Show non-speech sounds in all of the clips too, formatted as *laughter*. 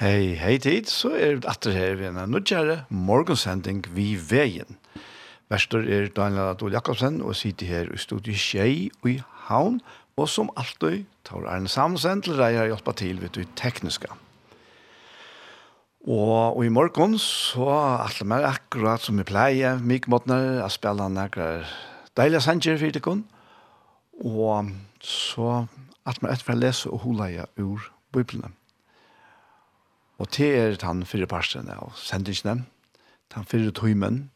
Hei, hei tid, så er vi atter her ved en nødgjære morgensending vi veien. Vestor er Daniel Adol Jakobsen og sitter her i studiet Kjei og i Havn, og som alltid tar Arne Samsen til deg har hjulpet til ved det tekniske. Og, og i morgen så er alt mer akkurat som vi pleier, mye måtene å spille noen deilige sanger for det kun. og så alt mer etter å lese og holde ur biblene. Og til er den fyrre parstene av sendingene, den fyrre tøymen,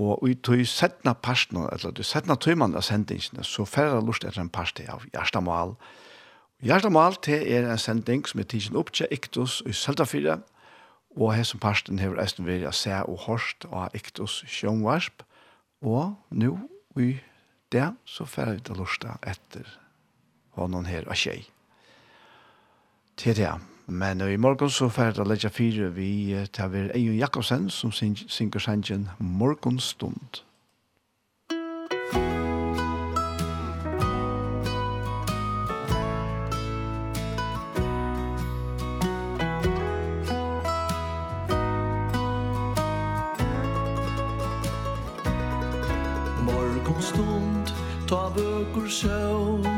og i tøy settene parstene, eller du settene tøymen av sendingene, så færre lust etter en parste av Gjerstamal. Gjerstamal, til er en sending som er tidsen opp til Iktus i Seldafyrre, og her som parsten hever eisen vil å se og hørst av Iktus sjøngvarsp, og nå i det, så færre vi til lust etter hånden her av tjej. Til det, Men i morgen så får jeg legge fire vi til å Eion Jakobsen som synger sangen Morgonstund. Morgonstund, ta vökur sjån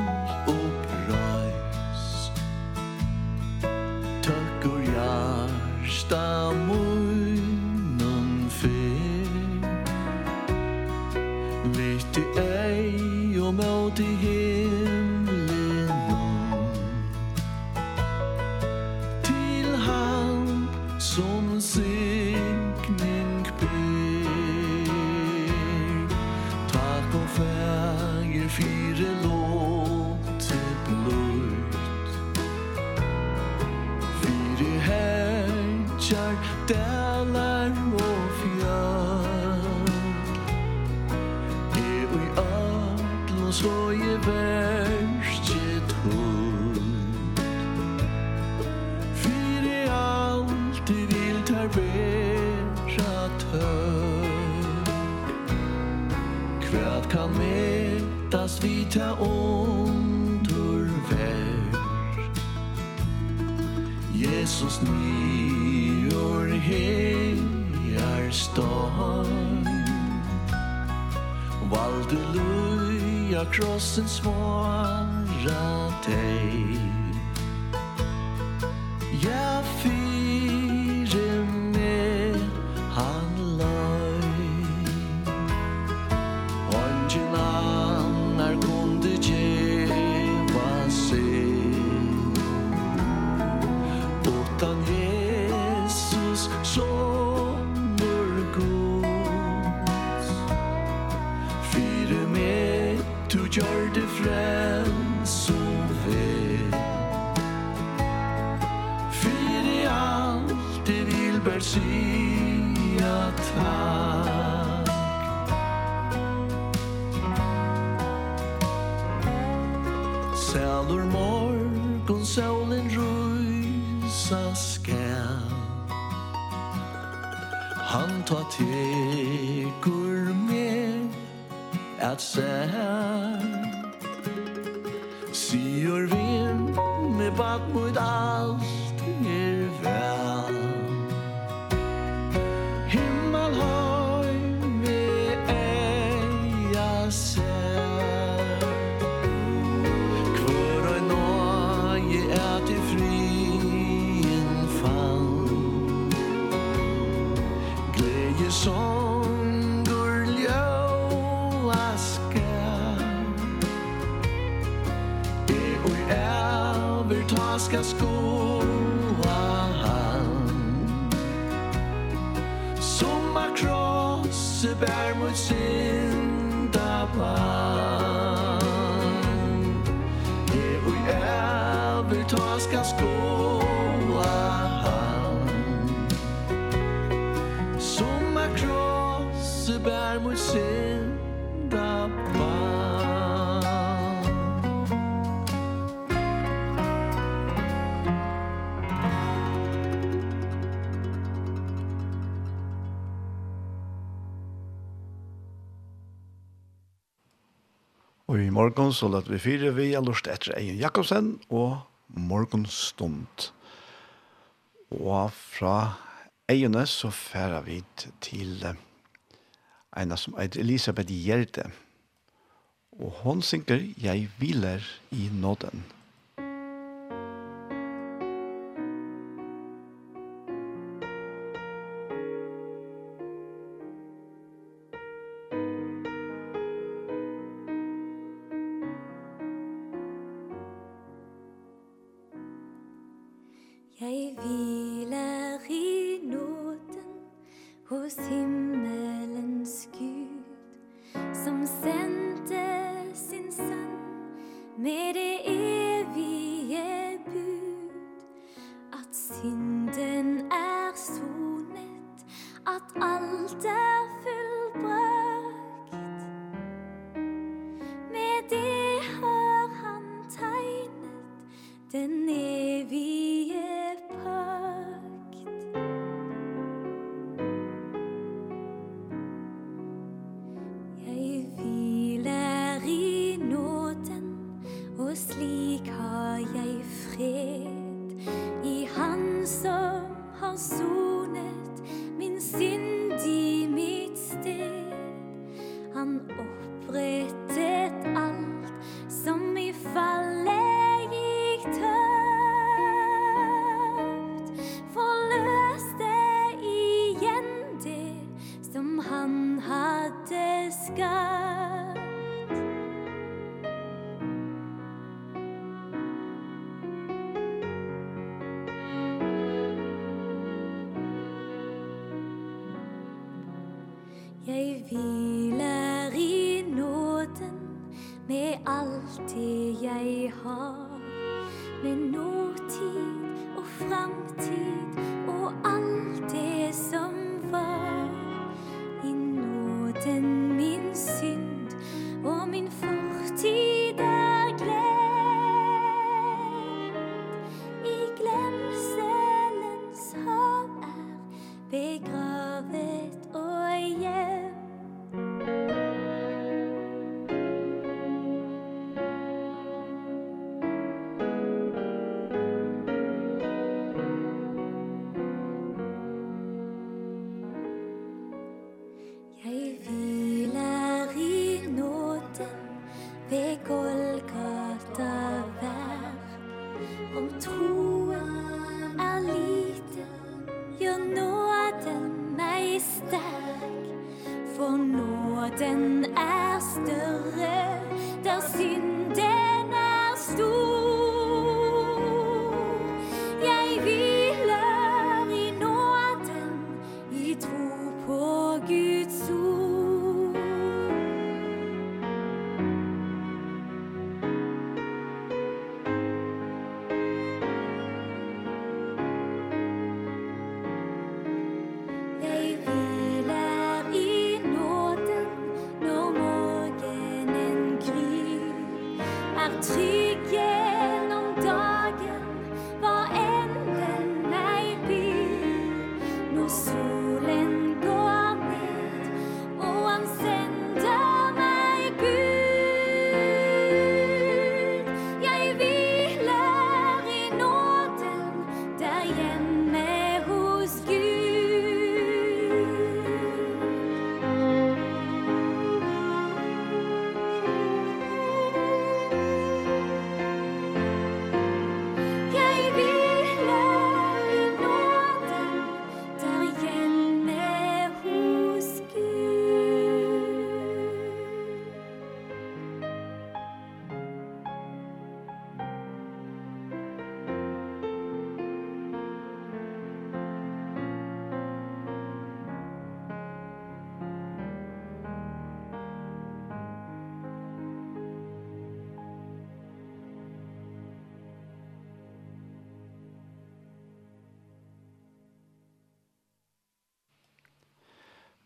Bygjar dalar og fjall. Er ui atlo så i verskje tull Fyre alt i vil tar vera tøll kan metas vi ta ondur ver Jesus ni hejar storm. Valde luja krossen svara teg Ja, så lät vi fire vi har lust etter Ejen Jakobsen og Morgenstund. Og fra Ejene så færa vi til en som heter Elisabeth Gjerde. Og hon synker «Jeg hviler i nåden». evige bud At synden er sonet At alt er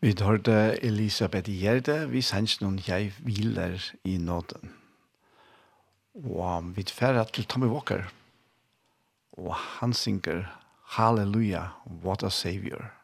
Vi hørte Elisabeth Gjerde, vi sender noen jeg hviler i nåden. Og vi færre til Tommy Walker, og han synger Halleluja, what a savior.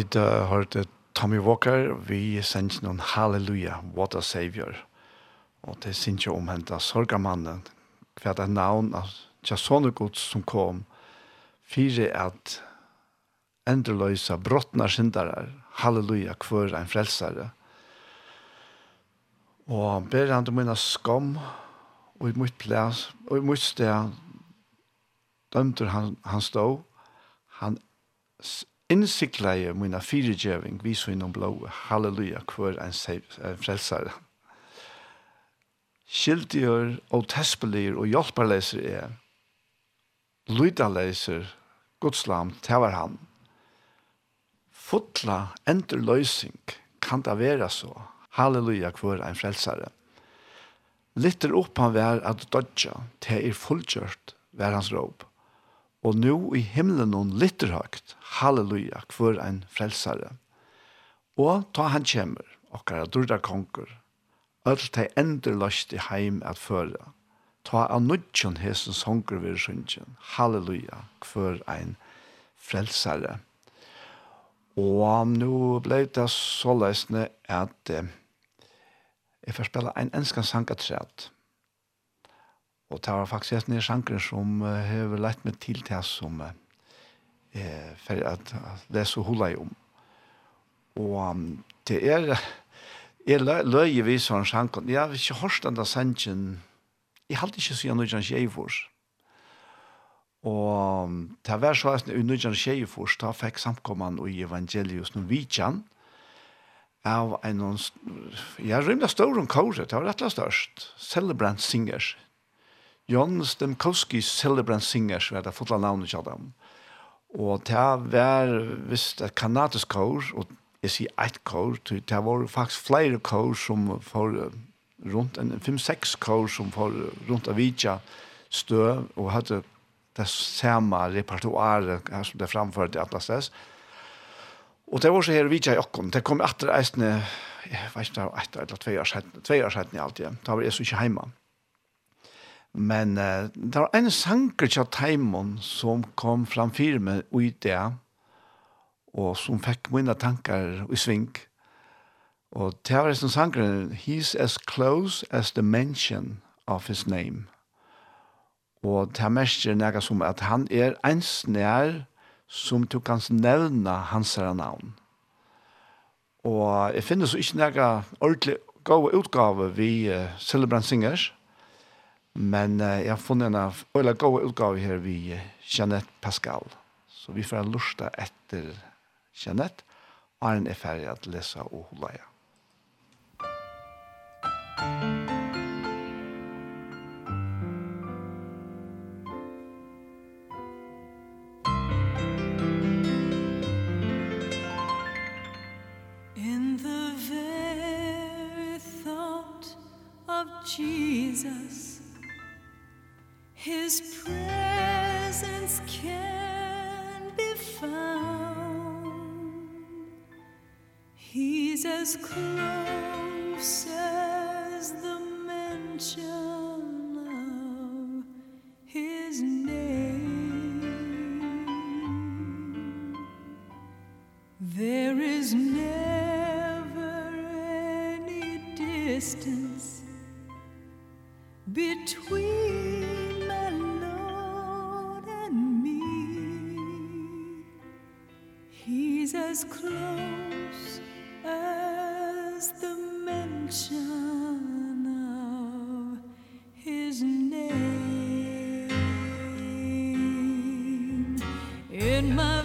Vi uh, hørt Tommy Walker, vi sender noen Halleluja, What a Savior. Og det synes jeg omhentet sorgamannen, hva det er navn av Jasone Guds som kom, fire at endeløysa brottna syndere, Halleluja, hver en frelsare. Og ber han til minna skam, og i mitt plass, og i mitt sted, dømter han, han stå, han innsikleie mina fyrirgjeving vi så innom blå, halleluja, hver en, en frelsare. Skildigjør og tespelier og hjelperleser er, lydaleser, godslam, tevar han. Fotla ender løysing, kan det være så, halleluja, hver en frelsare. Litter opp han vær at dodja, til er fullgjørt, vær hans råp og nu i himlen hon litter høgt, halleluja, hver ein frelsare. Og ta han kjemmer, okkara durda konger, öll tei endur løst i heim at føra. ta av nudjon hesen honger vi sjunken. halleluja, hver ein frelsare. Og nu ble det så løsende at eh, jeg får spille en enskan sangatræt, Og det var faktisk et nye sjanker som uh, har lett meg til til som uh, eh, for at, at lese og holde i om. Og um, det er, jeg løy vi sånn sjanker. Jeg har ikke hørt den sannsyn. Jeg hadde ikke sier noe sånn er for. Og det var så at jeg nødvendig en da fikk samkommende i evangeliet noen vidtjen, av en, jeg rymde større om kåret, det var rettelig størst, Celebrant Singers, John Stemkowski Celebrant Singers var det fotla navnet til dem. Og det var visst et kanadisk kår, og jeg sier et kår, det var faktisk flere kår som for rundt, en 5-6 kår som for rundt av Vidja stø, og hadde det samme repertoaret her som det framførte i Atlas Tess. Og det var så her Vidja i Okkon, det kom etter eisne, jeg vet ikke, etter eller tve år siden, tve år siden i alt igjen, da var jeg så ikke hjemme. Men uh, det var en sanker til Taimon som kom framfyr meg i det, og som fikk mine tankar i sving. Og det var en sanker, he's as close as the mention of his name. Og det er mest nega som at han er en snær som du kan nevna hans navn. Og jeg finner så ikke nega ordentlig gode utgave vi uh, Celebrant Singers, Men uh, jeg har funnet en øyla gode utgave her vi Jeanette Pascal. Så vi får lusta etter Jeanette. Arne er ferdig at lesa og holde jeg. Jesus His presence can be found. He's as close as the mention of His name. There is never any distance between is as close as the mention of his name. In my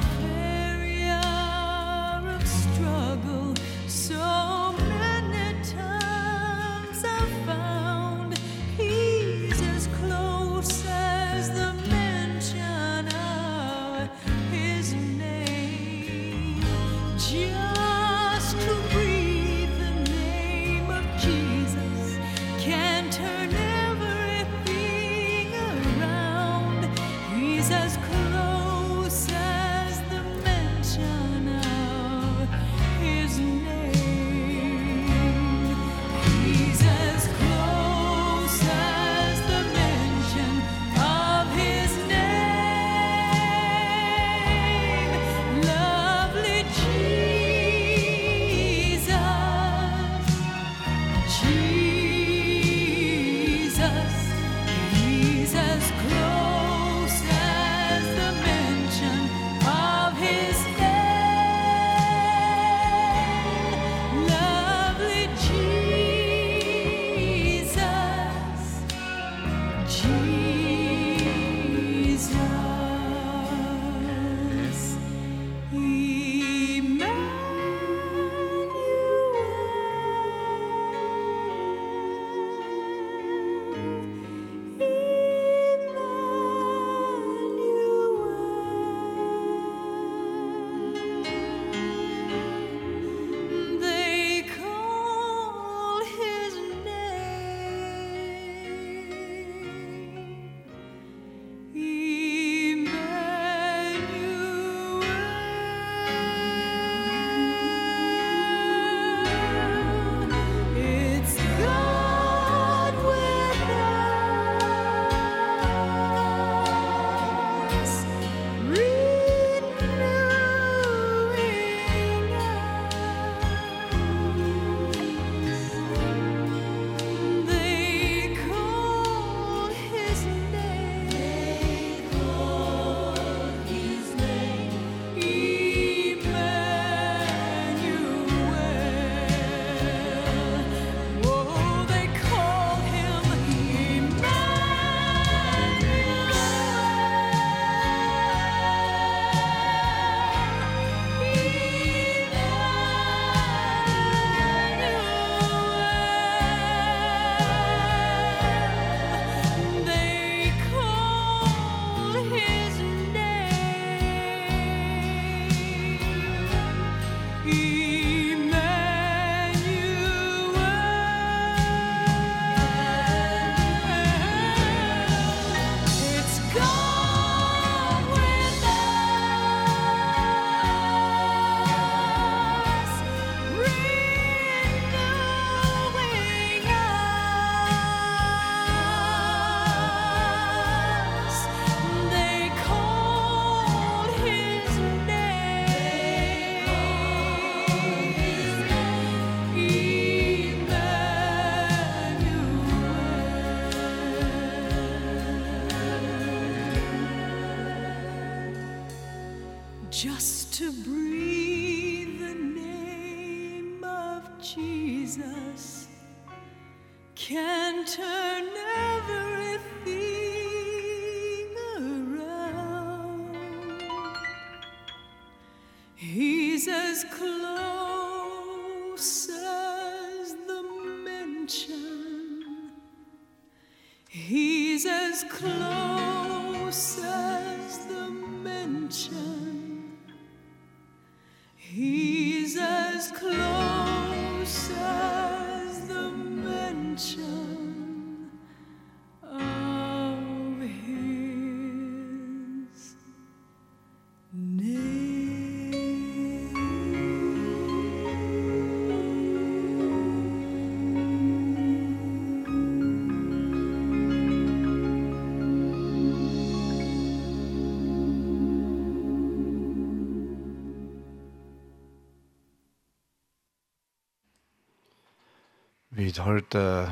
vid uh,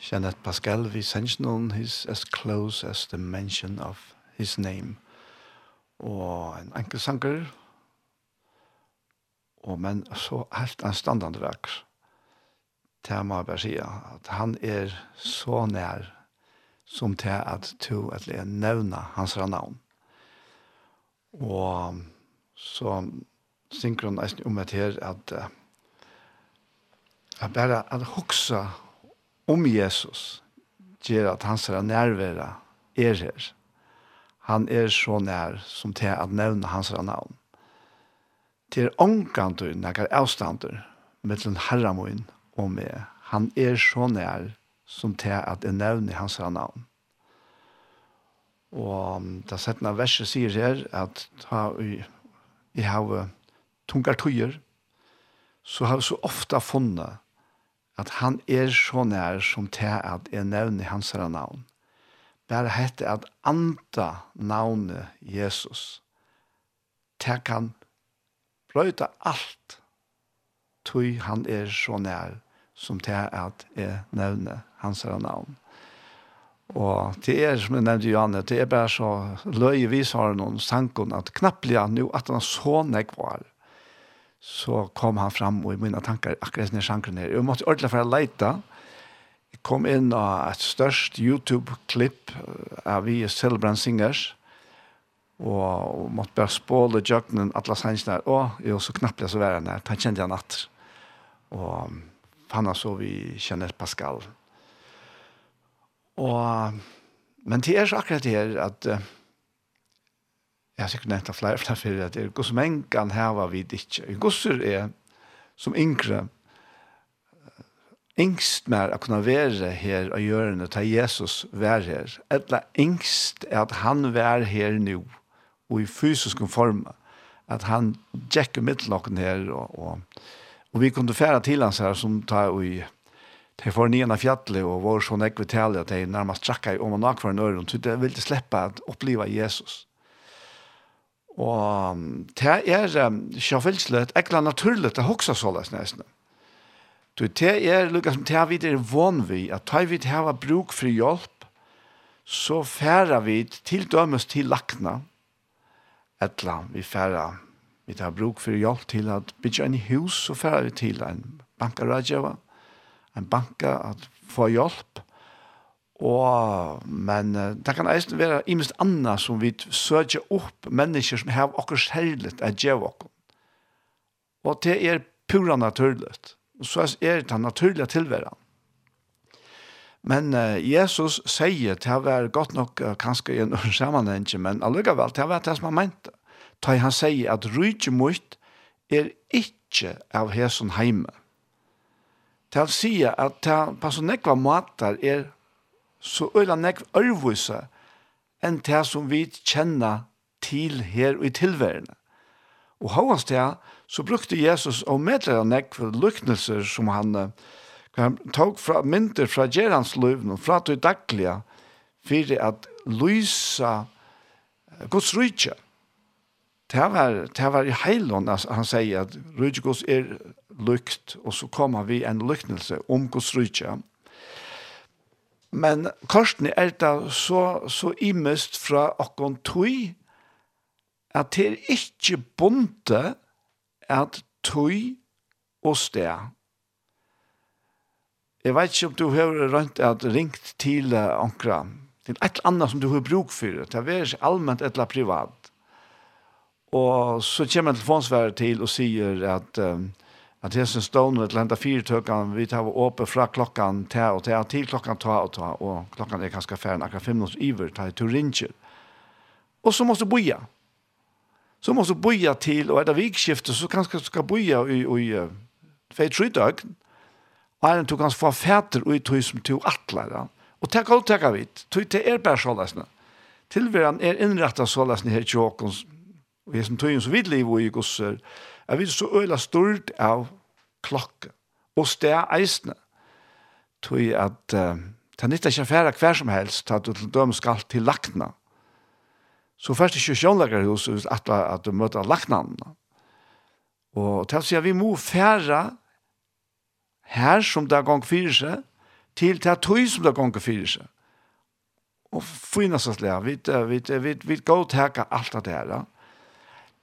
Jeanette Pascal vi sendte noen his as close as the mention of his name. Og en enkel sanger, og men så helt en standande verk. Tema bare si at han er så nær som til at to at le nevna hans navn. Og så synker hun om et her at uh, at bare at huksa om Jesus gjør at hans nærvære er her. Han er så nær som til at nevne hans navn. Til ångkantur, nekkar avstandur, mellom herramoin og med. Han er så nær som til at jeg nevne hans navn. Og det settende verset sier her at ta i, i havet tungar tøyer, så har vi så ofta funnet at han er så nær som til at jeg nevner hans herre navn. Bare hette at anta navnet Jesus. Til kan bløyta alt tog han er så nær som til at jeg nevner hans herre navn. Og det er, som jeg nevnte Johanne, det er bare så løye har noen sankon at knapplega nu at han så nekvar så kom han fram og i mina tankar akkurat när sjankren her. Jag måste ordentlig for å leite. Jeg kom in av ett störst YouTube-klipp av vi Celebrant Singers och, och måtte bara spåla jöknen alla sannsna. Och jag så knappt så være han. Han kände jag natt. Och han så vi kjenner Pascal. Och, men det är så akkurat det här att jeg har sikkert nevnt av flere, flere fyrir, at det er gos mengan hava vi ikke. Gosser er, som yngre, yngst mer å kunne være her og gjøre det til Jesus var her. Etla yngst er at han var her nå, og i fysisk form, at han gikk i midtlokken her, og, og, og vi kunne fære til hans her, som tar i De får nian av fjallet og var så nekvitelig at de nærmest trakka i om og nakvar en nøyren, så de ville slippe at oppleva Jesus. Og det er sjåfilslet, ekla naturligt, det hoksa såles nesten. Du, det er lukka som det vi er vann vi, at ta vi hava bruk for hjelp, så færa vi til dømes til lakna, etla vi færa, vi tar bruk for hjelp til at bygge en hus, så færa vi til en bankaradjeva, en banka at få hjelp, Og, men det kan eisen være imest anna som vi søker opp mennesker som har okkur særligt at gjøre okkur. Og det er pura naturligt. Så er det naturlige tilværen. Men uh, Jesus sier til å være godt nok uh, kanskje i en *laughs* sammenheng, men allikevel til å være det som han mente. Da han sier at rydde mot er ikke av hæsen heime. Til å si at det på så nekva måter er så øyla nekv ørvise enn det som vi kjenner til her og i tilværende. Og hans det, så brukte Jesus og medlere nekv lyknelser som han, han tok fra mynter fra gjerandsløven og fra til daglige, for at lysa Guds rydtje. Det var, det var i heilån, han sier at rydtje Guds er lykt, og så kommer vi en lyknelse om Guds rydtje. Men korsene er da så, så imest fra okkon tui, at det er ikke bonte at tui og sted. Jeg vet ikke om du har rønt at ringt til ankra til et eller annet som du har bruk for, det er allmänt eller privat. Og så kommer telefonsværet til og sier at um, at det hesen stående til enda fire tøkken, vi tar åpne fra klokken til og til, til klokken ta og ta, og klokken er kanskje ferdig, akkurat fem minutter iver, ta i turinger. Og så måste boja. Så måste boja til, og etter vikskiftet, så kanskje du skal boja i, i, i feit døgn. Eiren tog hans få fæter ut tog som tog atlere. Og takk og takk av hit, tog til er bare sålesne. Tilværen er innrettet sålesne her tjåkens, og jeg som tog inn så vidt liv og i gosser, og Jeg vil så øyla stort av klokke og sted eisne. Tøy at uh, det er nytt ikke færre hver som helst at du til døm skal til lakna. Så først ikke sjånleggerhus at, at du møter laknaen. Og til å si at vi må færre her som det er gang fyrir seg, til det er tøy som det er gang fyrir seg. Og finnes oss det, vi, vi, vi, vi, vi går til alt det her. Ja.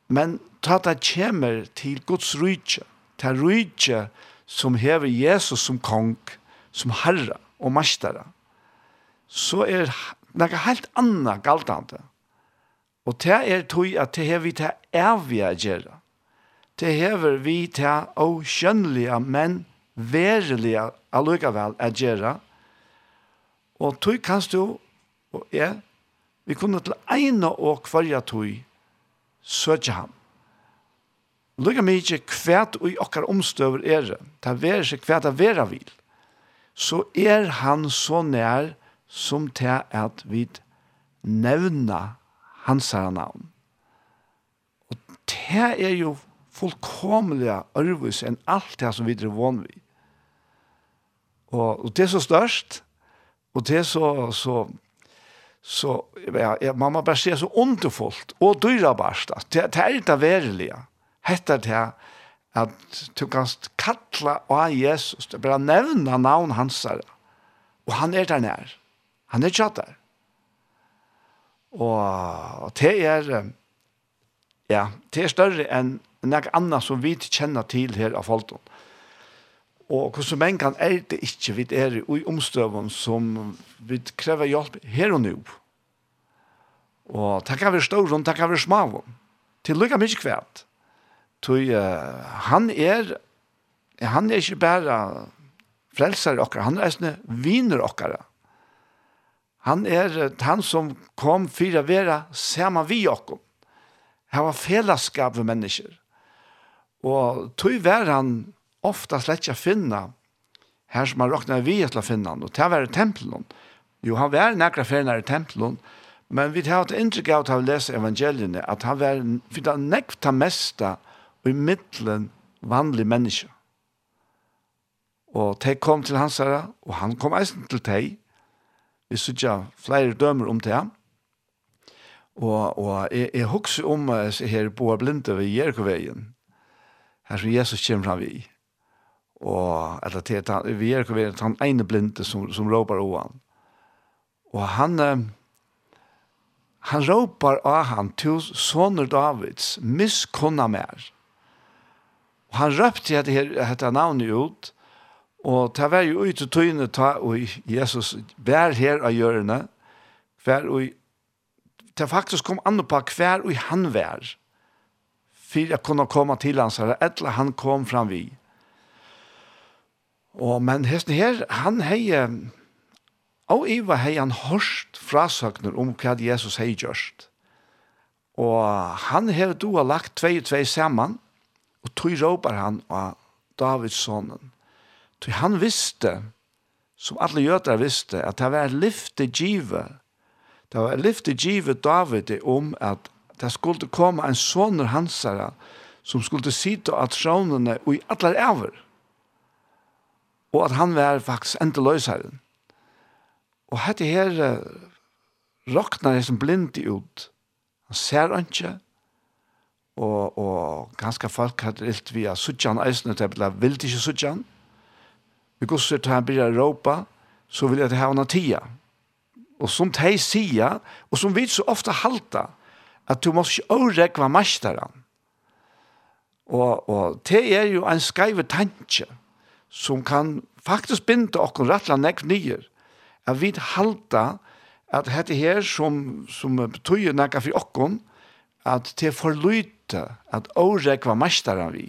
Men ta det kommer til Guds rydtje, til rydtje som hever Jesus som kong, som herre og mestere, så er noe helt annet galtande. Og det er tog at det hever vi til evige gjøre. Det hever vi til å skjønnelige, men verelige allikevel å gjøre. Og tog kan du og jeg, vi kunne til ene og kvarje tog søkje ham. Lukka mykje kvært og i okkar omstøver er det. Ta vera seg kvært av vera vil. Så er han så nær som til at vi nevna hans herre navn. Og det er jo fullkomliga ørvis enn alt det som vi er vann vi. Og, og det er så størst, og det er så, så så ja, ja, man må bare se så underfullt og dyrabarst. det, det er ikke verilige. Hette det at du kan kalla av Jesus, du bare nevna navn hans her, og han er der nær. Han er ikke der. Og det er, ja, det er større enn noe annet som vi kjenner til her av folket. Og hvordan mengan er det ikke vi er i omstøven som vi krever hjelp her og nå. Og det kan være stor, det kan være små. Til lykke mye kvært. Tøy, uh, han er han er ikke bare frelser okkar, han er sånne viner okkar. Han er han som kom for å være sammen vi okkar. Han var fellesskap med mennesker. Og tui var han ofta slett ikke finne her som han råkner vi til å finne han, og det var i tempelen. Jo, han var nekra ferner i tempelen, men vi tar et inntrykk av å lese evangeliene, at han var for det nekta mesta i middelen vanlig menneske. Og de kom til hans herre, og han kom eisen til de. Vi sykja flere dømer om det. Og, og jeg, jeg husker om jeg her på blinde ved Jerkoveien, her som Jesus kommer fra vi i og eller til at vi er ikke ved han ene blinde som, som råper ovan. Og han, han råper av han til soner Davids, miskunna mer. Og han røpte at dette navnet ut, og ta var jo ut og tøyne ta, og Jesus vær her av hjørne, hver og det faktisk kom an på hver og han vær, for jeg kunne komme til hans her, etter han kom fram vi. Og, men hesten her, han hei, og Iva hei han hørst frasøkner om hva Jesus hei gjørst. Og han hei du har lagt tvei og tvei saman, og tog råpar han av Davids sonen. Tog han visste, som alle jøder visste, at det var lyfte givet, det var lyfte givet David om at det skulle komme en soner hansara, som skulle sitte av tronene og i allar æver og at han var faktisk enda løsaren. Og hette her roknar det som blind ut. Han ser ikke, og, og ganske folk hadde ilt via suttjan eisene til jeg vil ikke suttjan. Vi går så til han blir Europa, så vil jeg til havna tida. Og som de sier, og som vi så ofte halta, at du måste ikke åregva mesteren. Og, og det er jo en skreive tanke som kan faktisk binde okkur rattla nekv nyer, at vi halda at dette her som, som betyr nekka for okkur, at det er for lyte, at årekva mestaren vi.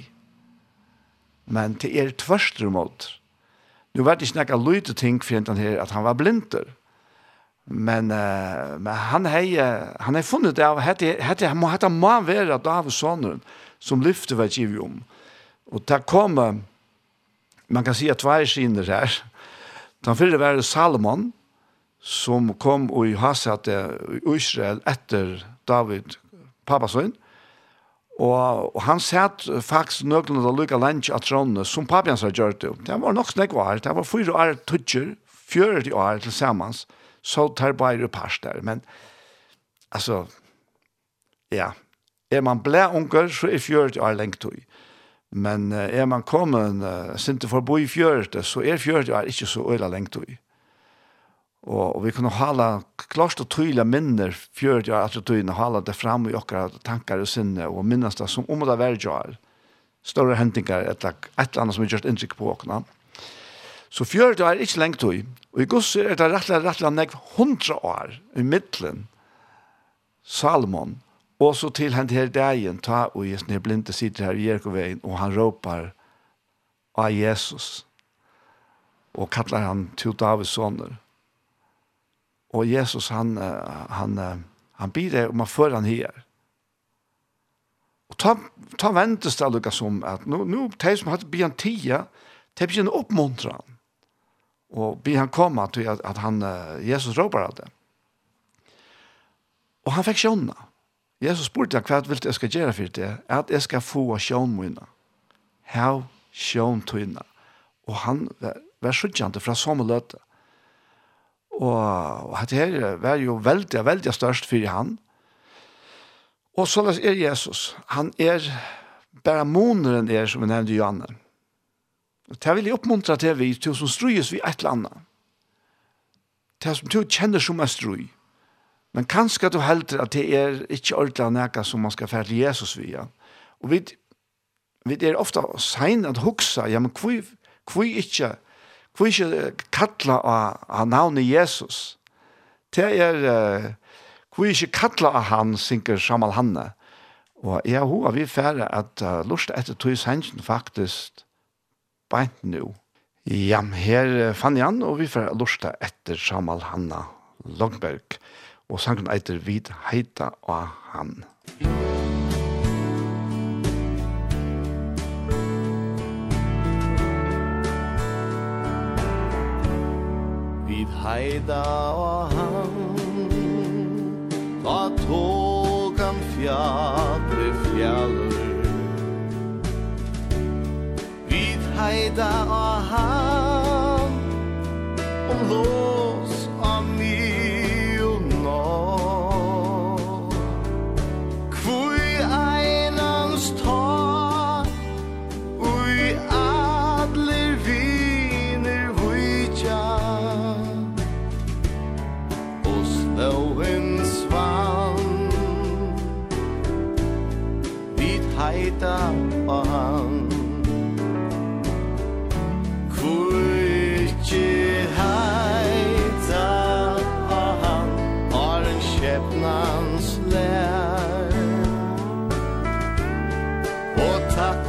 Men det er tvørster mot. Nu var det ikke nekka lyte ting for enn her at han var blinder. Men, uh, men han hei, han hei funnet det av hette, hette, hette, hette må være Davids sonen som lyfte var givet om. Og det kom, man kan si at tvær skiner her. Den fyrre var Salomon, som kom och i hasat i Israel efter David, pappasøn, og, og han satt faktisk nøglene til å lukke lunch av trådene, som pappen har gjort det. Det var nok snakk var, det var fyra år tøtjer, 40 år til sammen, så tar bare pars der, men altså, ja, er man blæ unger, så er 40 år lengt tog. Men uh, er man kommet uh, sinte i fjøret, så er fjøret er ikke så øyla lengt i. Og, og vi kunne hala klart og tydelig minner fjøret er at vi hala det fram i okkara tankar og sinne, og minnes det som om det var jo større hentingar, et, et eller annet som vi gjort inntrykk på åkna. Så fjøret er ikke lengt i, og i gods er det rettelig, rettelig, nekv hundra år i middelen, Salmon, Og så til han her dagen, ta og Jesus, ned blinde sitter her i Jerkoveien, og han råpar av Jesus, og kallar han til Davids sønner. Og Jesus, han, han, han, han blir det om han fører han her. Og ta, ta ventes det allukka som at nå, nå de som hadde blir han tia, de begynner å oppmuntre han. Og blir han komme til at, at han, Jesus råper av det. Og han fikk sjånna. Jesus spurte han, hva vil jeg skal gjøre for det? At jeg skal få sjån mine. Hav sjån tøyne. Og han var skjønjende fra samme løte. Og, og dette her var jo veldig, veldig størst for han. Og så er Jesus. Han er bare moneren er, som vi nevnte Johanne. Det vil jeg oppmuntre til vi, til som strøyes vi et eller annet. Det som du kjenner som er strøy. Men kanskje du helder at det er ikke ordentlig nækka som man skal fære Jesus via. Og vi, vi er ofte sein at huksa, ja, men hvor, hvor ikke, hvor ikke kattla av, av navnet Jesus? Det er, uh, hvor ikke kattla av han, synker Samal Hanne. Og jeg har vi fære at uh, lust etter tog sengen faktisk beint nu. Ja, her fann jeg han, og vi fære lust etter Samal Hanna Longberg og sangen eiter vid heita av han. Vid heita av han Ta tågan fjadre fjallur Vid heita av han Om lov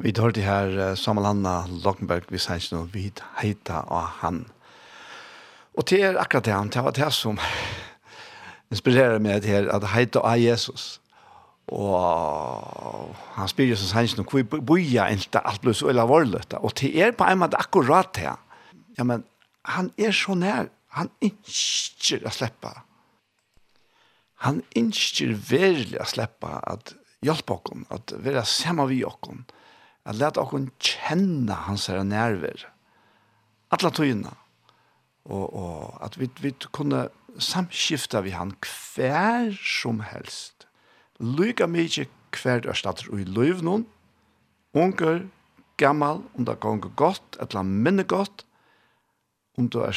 Vi tar det her Samuel Hanna Lockenberg, vi sier ikke noe, vi heter av han. Og det er akkurat det han, det var det som *laughs* inspirerer meg til at heita av Jesus. Og han spyr jo som sier ikke noe, hvor bor ikke alt blir så eller varløtt? Og det er på en måte akkurat det. Ja, men han er så nær, han ønsker å slippe. Han ønsker virkelig å slippe at hjelpe oss, at være sammen med oss at lete okkur kjenne hans her nerver. Alla tøyene. Og, og at vi, vi kunne samskifta vi han hver som helst. Lyga mykje hver erstatter og i løyv noen. Unger, gammal, om det gonger godt, et eller annet minne godt. Om du er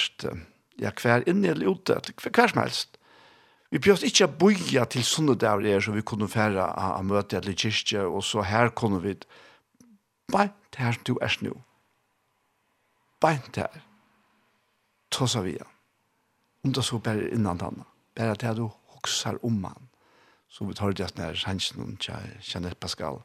ja, hver inne eller ute, hver hver som helst. Vi bjørt ikke å boja til sånne der er, så vi kunne fære av møte eller kyrkje, og så her kunne vi Beint her som du er snu. Beint her. Tåsa vi igjen. Om det så bare innan denne. Bare at du hoksar om han. Så vi tar det når Hansen og Jeanette Pascal.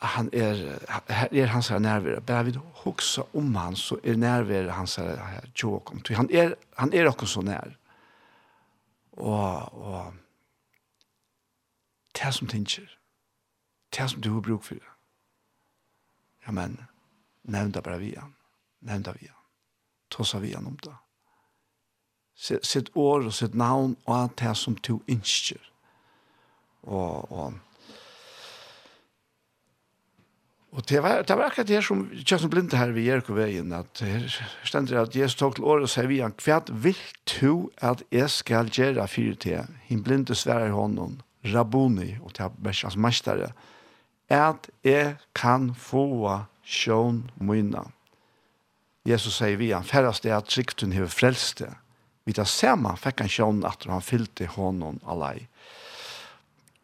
Han er, her er hans her nærvere. Bare vi hoksar om han, så er nærvere hans her tjåkom. Han er, han er okkur så nær. Og, og, det som tenker, Det som du har bruk for Ja, men, nevn det bare vi han. det vi han. Tossa vi han om det. Sitt sitt år og sitt navn og alt det som to innskjer. Og, og, Og det var, det var akkurat det som Kjøsten Blinde her ved Jericho veien, at her stender at Jesus tok til året og sier vi han, hva vil du at jeg skal gjøre fire til? Hinn blinde sverer hånden, Rabuni, og til hans mestere, at jeg kan få sjån mynda. Jesus sier vi, han færrest er at sikten hever frelste. Vi tar samme, fikk han sjån at han fyllte hånden alai.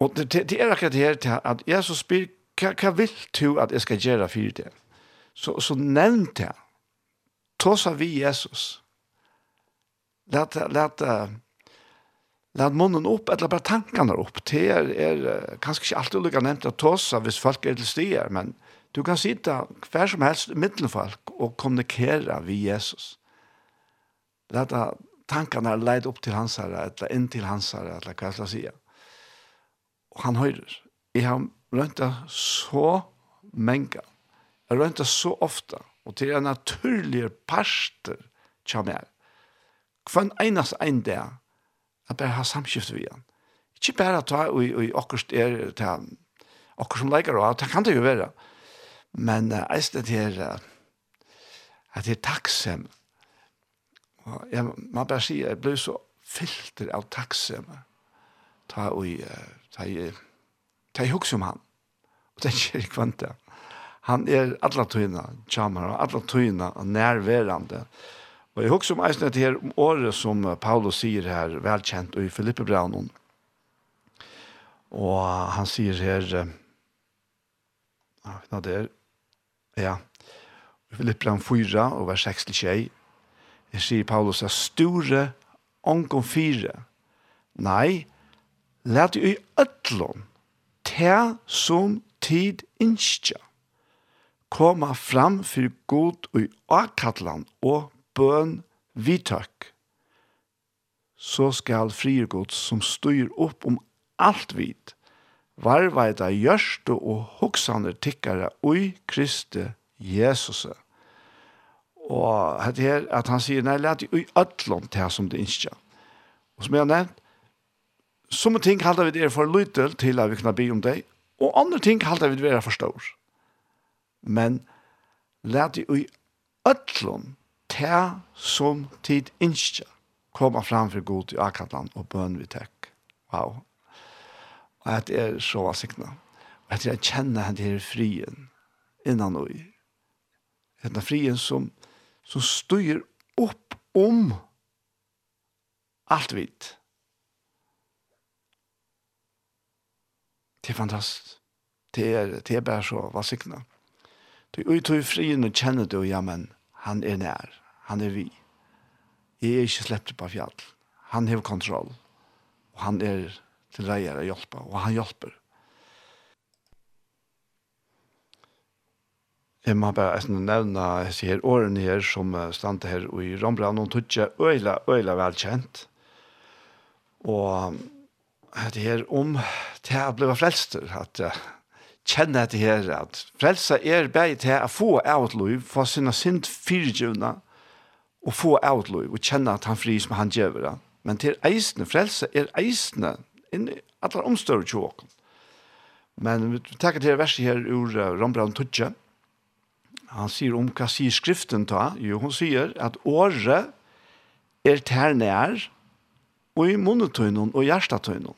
Og det, det er akkurat det her til at Jesus spyr, hva, hva vil du at jeg skal gjøre for det? Så, så nevnte jeg, tåsa vi Jesus. Lata, lata, Lad munnen opp, eller bare tankene opp. Det er, er kanskje ikke alltid lukket nevnt at tossa hvis folk er til stier, men du kan sitte hver som helst mittelen folk og kommunikere vi Jesus. Lad tankene leda opp til hans herre, eller inn til hans herre, eller hva jeg skal si. Og han hører. Jeg har rønta så menga. Jeg det så ofta. Og til en naturlig parster kommer jeg. Hver eneste en der, at bare ha samskift vi han. Ikke bare ta og, og akkurat er til akkurat som leikar og det kan det jo være. Men uh, jeg stedet her uh, at det er takksem. Og jeg må bare si, jeg ble så filter av takksem ta og uh, ta i ta i hugsa om han. Og det er ikke kvante. Han er alla tøyna, tjamar, alla tøyna og nærværende. Og Og jeg husker om eisen etter her året som Paulus sier her, velkjent og i Filippe Braunen. Og han sier her, ja, hva det er, ja, i Filippe Braunen 4, og vers 6 til 21, her sier Paulus, at store ånkom fire, nei, let i øtlån, te som tid innskja, koma fram fyrir god og i akkallan og bøn vidtak, så skal friergods som styr opp om alt vid, varvaida gjørste og hoksaner tikkare ui Kristi Jesus. Og at, her, at han sier, nei, let ui ødlom til som det innskja. Og som jeg har nevnt, som ting halda vi det for lytel til at vi kan be om deg, og andre ting halda vi det for stor. Men let i ødlom ta som tid innskja koma fram for god i akkallan og bøn vi tek. Wow. Og at er så vasikna. Og at jeg kjenner henne her frien innan og i. Henne frien som, som styr opp om alt vidt. Det er fantastisk. Det er, det er bare så vasikna. Du uttøy frien og kjenner du, ja, men Han er nær. Han er vi. Jeg er ikke sleppt på fjall. Han har kontroll. Og han er til reier å hjelpe. Og han hjelper. Jeg må bare nevne disse her årene her som stand her i Rombrand. og tog ikke øyla, øyla velkjent. Og det her om det jeg ble frelster. At kjenne etter her at frelsa er bare til å få avtløy, få sinne sint fyrtjøvna, og få avtløy, og kjenne at han fri som han gjør det. Men til eisene, frelsa er eisene, inn i alle omstørre tjåken. Men vi takker til verset her ur Rambrand Tudje. Han sier om hva sier skriften ta? Jo, hun sier at året er ter nær, og i munnetøynen og hjertetøynen.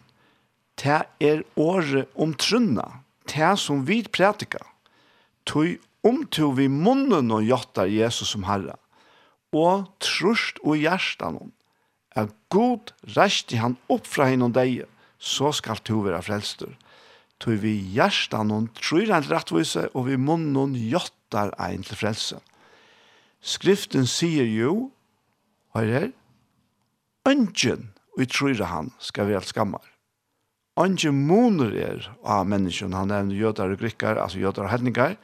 Det er året om trunna det som vi prætika, tog omtog vi munnen og gjottar Jesus som Herre, og trust og hjertan hon, at god resti han opp fra hinn og deg, så skal to være frelstur. Tog vi hjertan hon tror han rettvise, og vi munnen hon gjottar ein til frelse. Skriften sier jo, hør her, ønsken, og vi tror han skal være skammar. Ange moner er av menneskene, han nevner jøder og grikker, altså jøder og hedninger.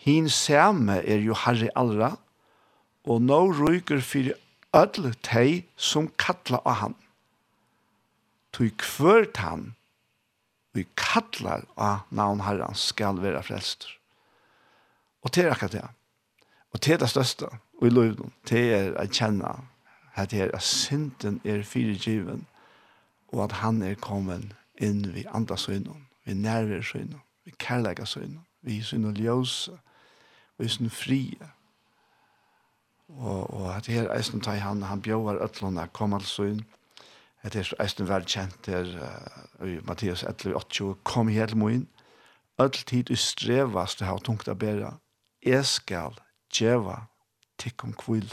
Hin same er jo herre allra, og nå ryker for ødel teg som kattler av han. Tog kvørt han, vi kattler av navn herren, skal vera frelster. Og det er akkurat det. Og det er det største, og i loven, det er å kjenne at det er at synden er firegiven, og at han er kommet inn vi andre søgnen, vi nærvær søgnen, vi kærleika søgnen, vi søgnen ljøse, vi søgnen frie. Og, og at her eisen tar han, han bjøver øtlånda kom til søgn, at her eisen var kjent her, uh, i Mattias 11.8, kom her til moin, öll tid i strevast det har tungt å bæra, jeg skal djeva tikkum kvill.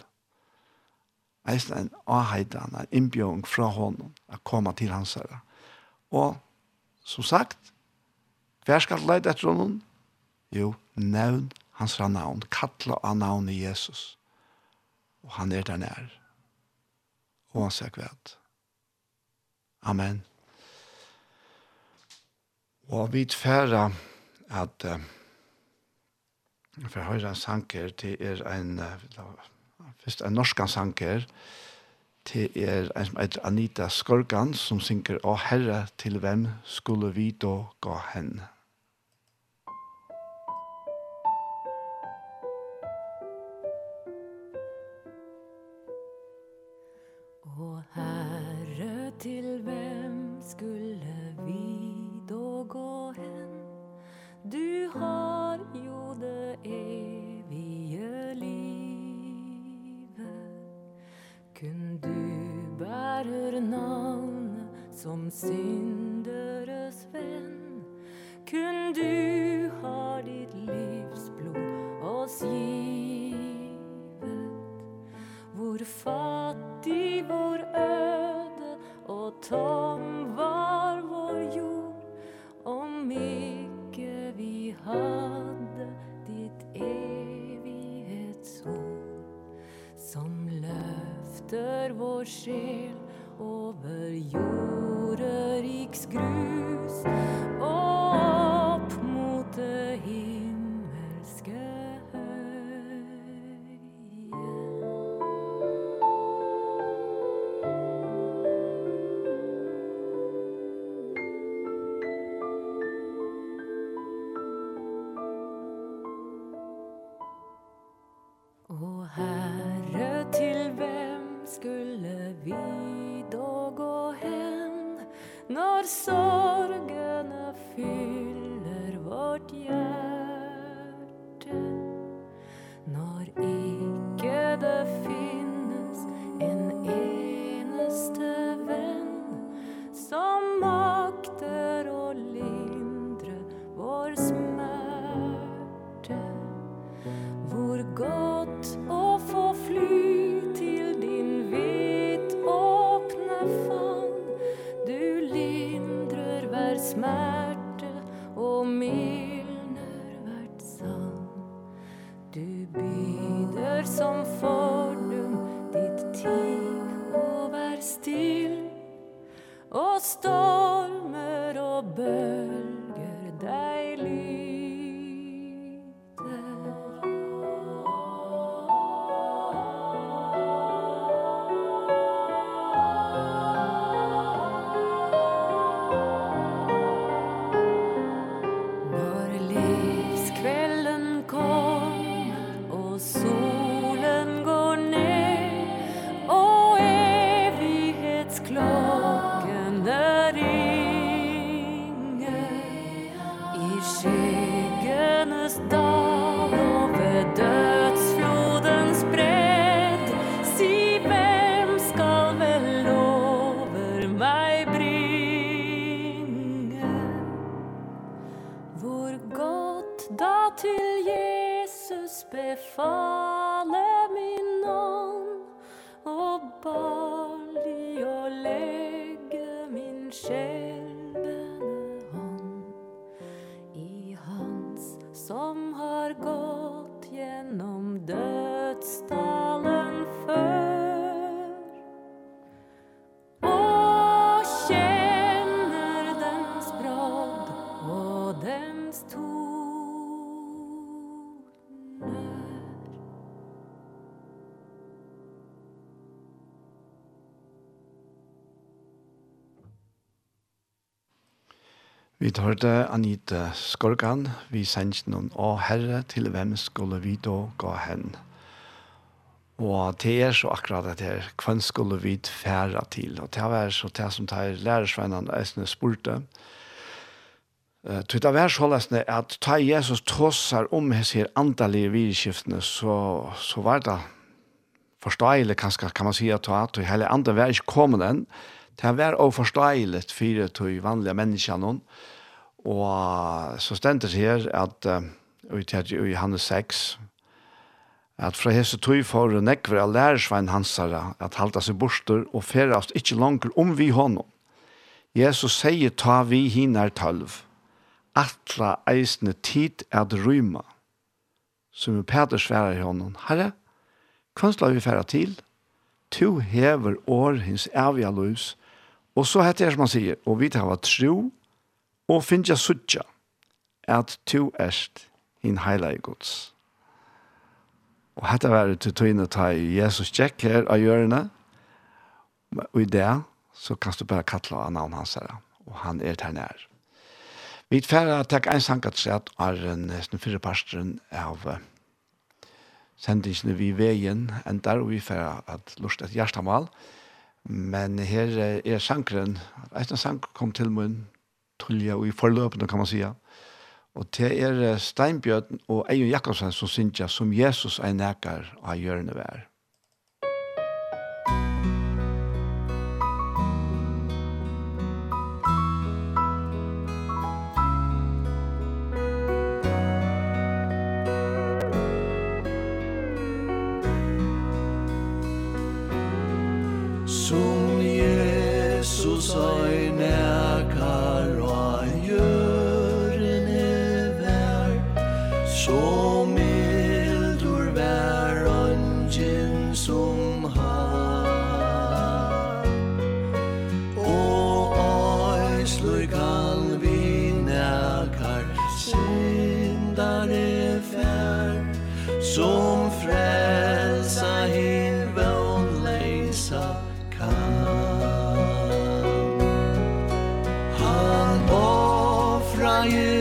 Eisen en avheidan, en innbjøring fra honom, at koma til hans herre Og som sagt, hver skal leide etter honom? Jo, nevn hans navn, kattla av navn i Jesus. Og han er der nær. Og han sier kvæt. Amen. Og vi tfæra at uh, for høyre en sanker til er en, uh, først en norsk sanker, uh, til er en som heter Anita Skorgan, som synker «Å Herre, til hvem skulle vi da gå hen?» Vi hørte Anita Skorgan, vi sendte noen å herre til hvem skulle vi da gå hen. Og det er så akkurat det her, hvem skulle vi fære til? Og det var så det som tar lærersvennene eisene spurte. Det var så løsende at ta Jesus tåser om hans her andalige videskiftene, så, så var det forståelig, kanskje kan man si at det hele andre var ikke kommet enn, Det var også forståelig for de vanlige menneskene, Og så stendes her at uh, i Johannes 6 at fra hese tøy for nekver av lærersvein hansara at halda seg borster og ferast ikkje langer om vi honom. Jesus sier ta vi hinar tølv atla eisne tid at ryma. Som er Peter sværer i honom. Herre, hva skal vi færa til? Tu hever år hins avja lus. Og så heter det som han sier, og vi tar var tro og finnja suttja at tu erst hin heilai gods. Og hetta var til tøyne ta Jesus tjekk her av hjørne, og i det så kan du bare kattla av navn hans her, og han er der nær. Vi tverra takk ein sankat sett er nesten fyrre parsteren av sendingene vi veien endar, og vi tverra at lust et hjertamal, men her er sankren, eisen sank kom til munn, tulja og i forløpene, kan man säga. Og det er Steinbjørn og Eion Jakobsen som synger som Jesus er nækker av hjørnet vær. Musikk han offrar ju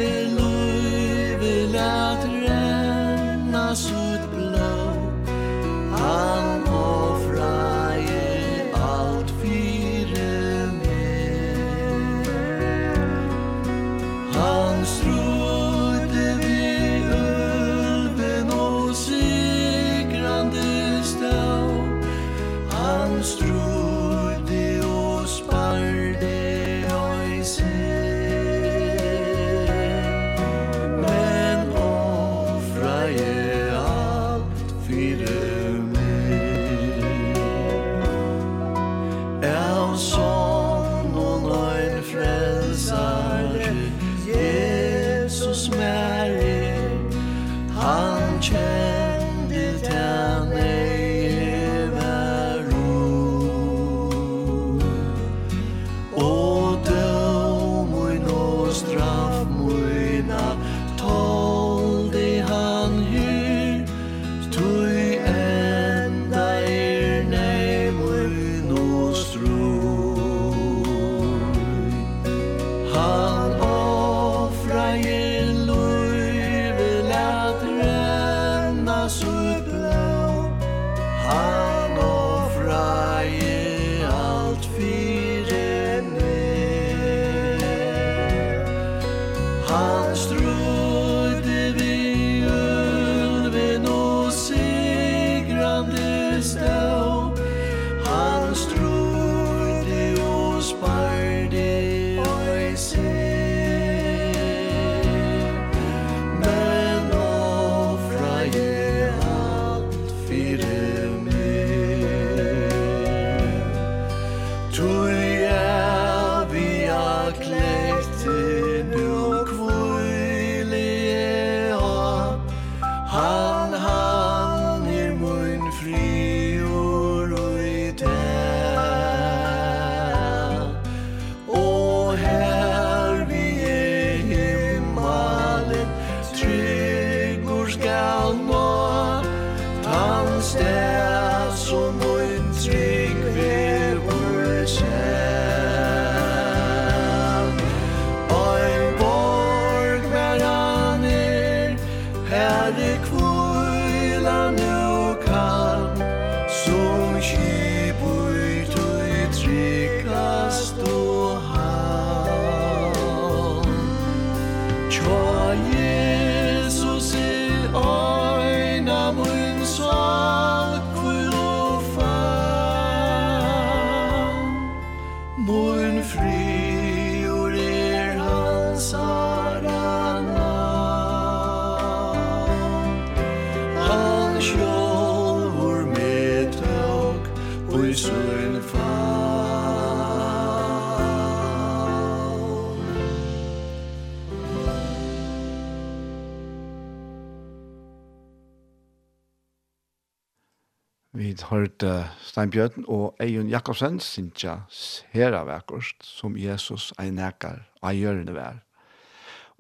hørte Stein Bjørn og Eion Jakobsen synsja sera vekkost som Jesus ein nekar av gjørende vær.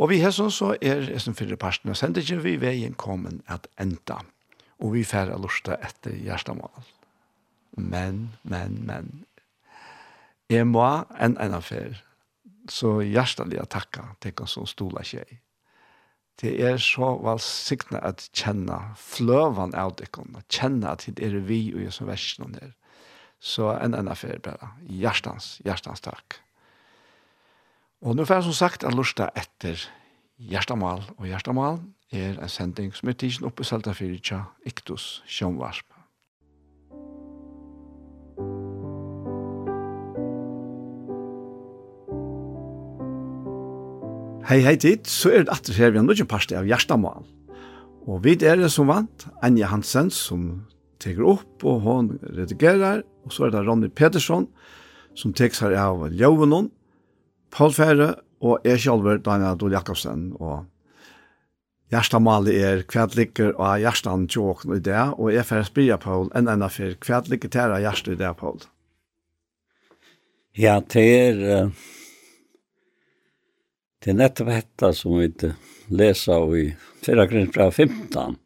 Og vi hesson så er som fyrre parten av sendingen vi veien kommen at enda. Og vi færre lusta etter hjertemål. Men, men, men. Jeg må enn enn affær. Så hjertelig takka til oss som stola tjei det er så valsikne at kjenne fløven av dekken, at kjenne at det er vi og jeg som versen her. Så en enn affær bare. Hjertens, hjertens takk. Og nå får jeg som sagt en lust etter hjertemål, og hjertemål er en sending som er tidsen oppe i Selta Fyrtja, Iktus, Sjønvarsp. Hei, hei tid, så er det atter her vi har nødvendig parste av Gjerstamal. Og vi er det som vant, Anja Hansen som teker opp og hun redigerer, og så er det Ronny Petersson som teker seg av Ljøvenon, Paul Fære og jeg selv, Daniel Adol Jakobsen. Og Gjerstamal er kvadlikker av Gjerstan tjåkn i det, og jeg får spyrja Paul enn enn for kvadlikker til Gjerst i det, Paul. Ja, det er... Uh Det er nettopp dette som vi leser i fyrra grunn fra 15.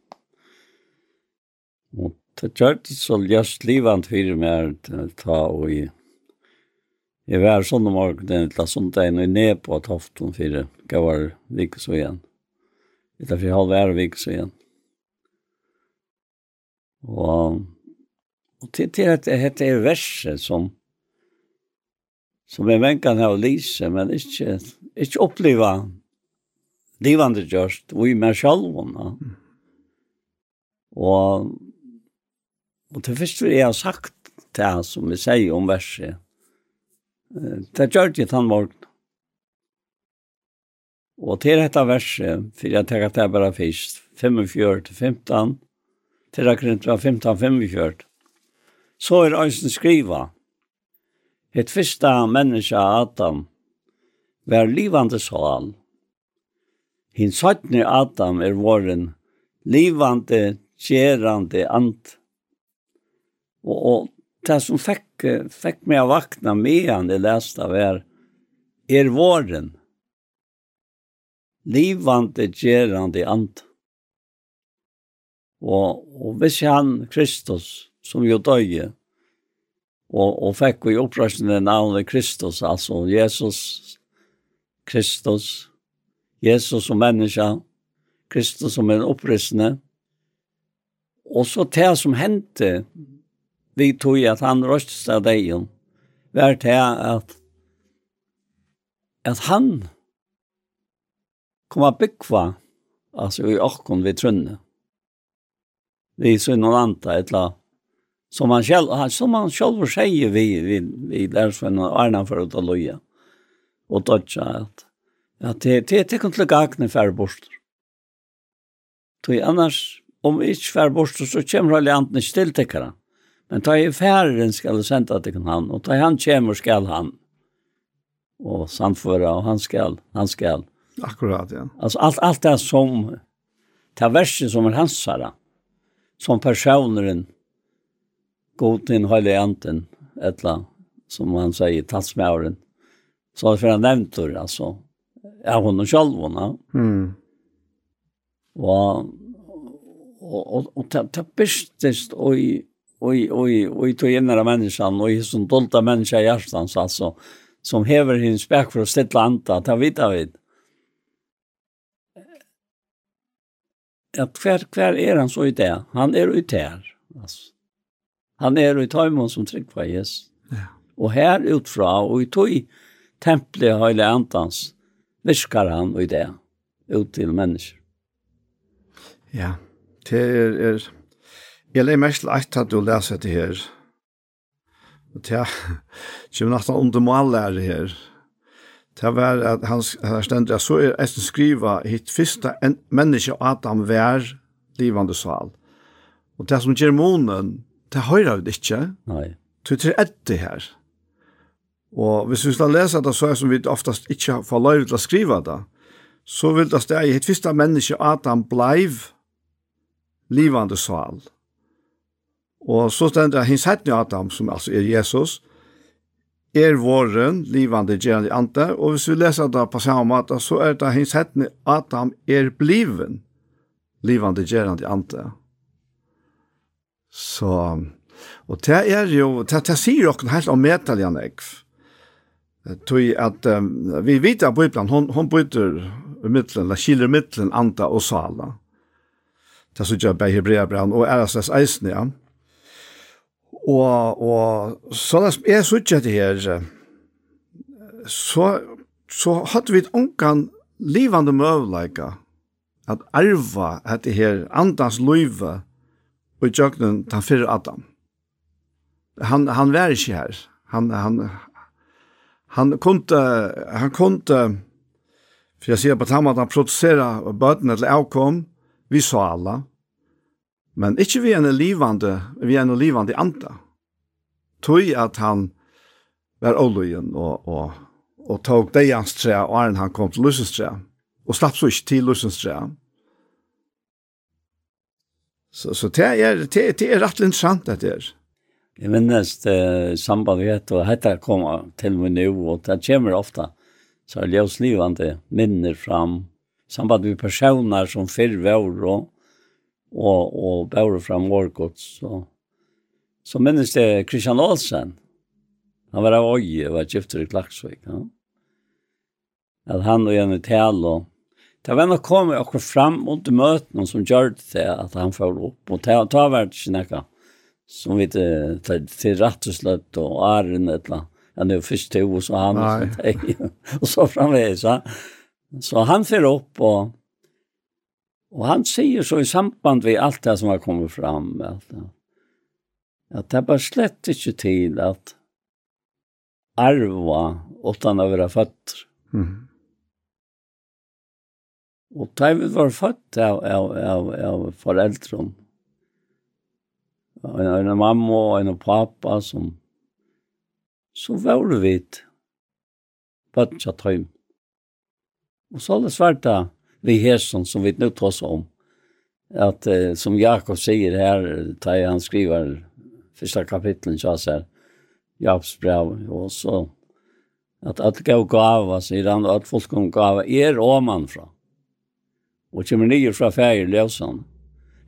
Og det gjør det så ljøst livet for meg å ta og i Jeg var sånn om morgenen til sondagen og ned på toften for gav var vik så igjen. Det er for halv er vik så igjen. Og, og til, til at det heter verset som som jeg ha av lise, men ikke, ikke oppleva livande gjørst, og i meg selv. Mm. Og, og til først vil jeg ha sagt det som vi sier om verset, det gjør det han morgen. Og til dette verset, for jeg tenker at det er bare først, 45-15, til var 15-45, så er Øysen skriva, Et fyrsta menneske Adam var livande sal. Hin sötne Adam er våren livande, gerande ant. Og, og det som fekk, fekk meg å vakna med han det leste var er våren. Livande, gerande ant. Og, og hvis han Kristus, som jo døye, og og fick vi uppröstande navnet Kristus altså Jesus Kristus Jesus som menneske, Kristus som en upprestande Og så det som hendte, vi tog at han röstade dig var det at, at han kom å bygge, altså i orkon vi trunne vi så noen andre, et eller annet Som han själv, som han själv säger vi, vi, vi lärsvänner en Arna för att loja. Och toucha att, ja det, det, det kan inte gagna färre borster. Tog annars, om vi inte för bort så kommer alla andre stilltäckare. Men ta i færren skal jeg till til han, och ta han kommer skall han. och samföra och han skall han skall Akkurat, ja. alltså allt allt det som, ta versen som är hans som personeren god til høyla anten, etla, som han sier, talsmæren. Så det for han nevnt det, altså, Ja, hun er selv, hun, sjálf. Mm. Og, og, og, og det ta bistist og i, og i, og i, og i tog innere menneskene, og i som dolda mennesker i hjertans, altså, som hever hins spekk for å stille anta, ta av vidt. At hver, hver er han så i det? Han er ute her, altså. Han er i taimon som trygg på Jesus. Ja. Og her utfra, og i tog tempelet høyle antans, virkar han og i det, ut til mennesker. Ja, det er, er jeg leier mest til at du leser det her, og det er, ikke vi under undermålærer her, det var at han, han stendt, jeg så er eisen skriva hitt fyrsta menneske Adam vær livande sval, Og det som gjør månen, det høyrer vi ikke. Nei. Så det er etter her. Og hvis vi skal lese det så er som vi oftast ikke får lov til å skrive det, så vil det stå i et første menneske Adam bleiv livande sval. Og så stender det hins hettene Adam, som altså er Jesus, er våren, livande gjerende ante, og hvis vi leser det på samme måte, så er det hins hettene Adam er bliven, livande gjerende ante. Så, og det er jo, det, det sier dere helt om metallian ekv. Tui at um, vi vet at Bibelen, hon, hon byter i middelen, eller i middelen anta og sala. Det så jeg bare hebreabran, og er altså eisen, ja. Og, og sånn som jeg sier det her, så, så hadde vi ongan livande møvleika at arva at det her andans løyve, og jøgnen den fyrre Adam. Han, han var ikke her. Han, han, han kunde, han kunde, for jeg sier på tamme at han produsera bøtene til avkom, vi så alla, men ikke vi en livande, vi en livande anda. Tøy at han var oløyen og, og, og tog deians tre og han kom til lusens tre, og slapp så ikke til lusens tre. Så, så det er, det, det er rett interessant det her. Jeg minnes det samband vi heter, og dette kommer til meg nå, og det kommer ofte, så er ljøslivende minner fram, samband med personer som før var, og, og, og bærer fram årgods. Så, så minnes det Christian Olsen, han var av Øye, var gifter i Klaksvik, ja? at han og Jenny Tal, og Det var nok kommet akkur fram mot møtene som gjør det at han får opp. Og ta, ta vært ikke noe som vi til, til rett og slett og æren et eller annet. Han er jo først til hos og han og sånt. *laughs* og så framvegis. Så, så han får opp og Og han sier så i samband med alt det som har kommet fram, At, det, at det bare slett ikke til at arva utan å være født. Mm. Og da vi var født av, av, av, av foreldrene, en, en mamma og en pappa som, så var det vidt bøtja tøym. Og så er det svært vi hesson som vi nu tås om, at eh, som Jakob sier her, da han skriver første kapitlen, så er Jakobs brev, og så at at gav gava, sier han, og at folk kom gava er omanfra og kommer nye fra fæger løsene.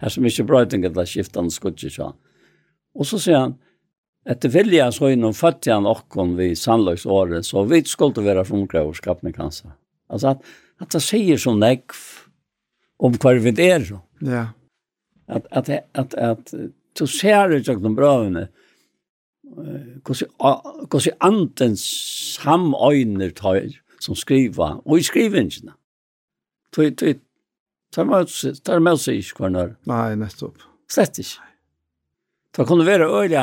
Her som ikke brøytinger skiftet han skudger seg. Og så sier han, etter vilja så innom fattig han okkon vi sannlagsåret, så vi skulle være frumkrav og skapne kanskje. Altså at, at det sier så nekv om hva vi er så. Ja. At, at, at, at, du ser ut av de brøvene, hvordan anden samøyner tar som skriver, og i skrivingene. Tøy, Tar med seg ikke hver nær. Nei, nettopp. Slett ikke. Det kunne være øyelig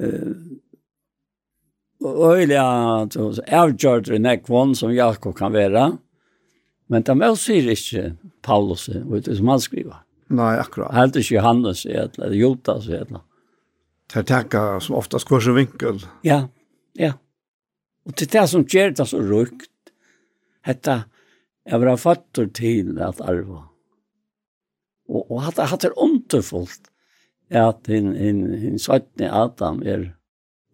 uh, øyelig avgjørt i nekvån som Jakob kan være. Men det med sier ikke Paulus, vet du, som han skriver. Nei, akkurat. Helt ikke Johannes eller Jotas eller. Det er takka som oftast hver sin vinkel. Ja, ja. Og det er det som gjør det så rukt. Hetta, Jeg var fattor til at arva. Og, og hatt, hatt er underfullt at hin, hin, hin søttene Adam er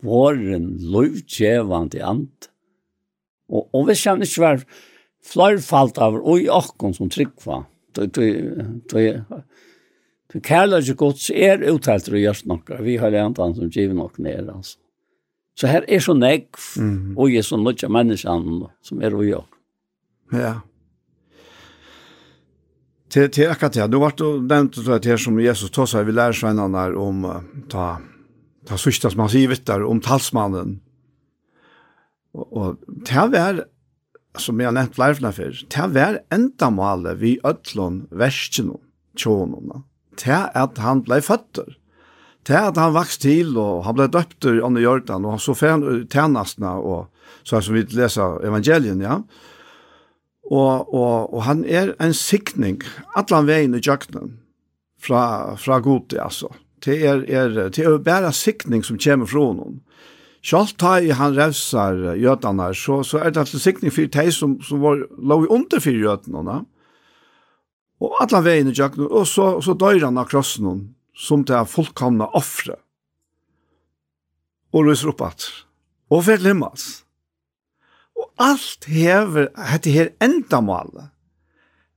våren lovtjevande ant. Og, og hvis han ikke var flerfalt av oi akkon som tryggva, du, du, du, du kærlige gods är uttalt och görs nokka, vi har lentan som givet nok ner alltså. Så här är så negv, mm och är så mycket människan som är och jag. Ja til, til akkurat det. Då det den så att här som Jesus tog seg, vi lærer seg annan om ta ta sørste som han säger där om talsmannen. Och och det var som jag flere flera för. Det var enda målet vi öllon värsken tjonorna. Det at han blev føtter. Det at han vokste till och han blev döpt under Jordan och han så färd tjenestene, och så som vi läser evangelien ja. Og, og, og han er en sikning, allan veien i jøkkenen, fra, fra god til, altså. Det er, er, det er bare sikning som kommer fra noen. Selv ta i han revsar jødene, så, så er det altså sikning for de som, som var lov i under for jødene. Og allan veien i jøkkenen, og så, så dør han av krossen, som det er fullkomne offre. Og løser opp at. Og for glemmes alt hever, hette her endamålet,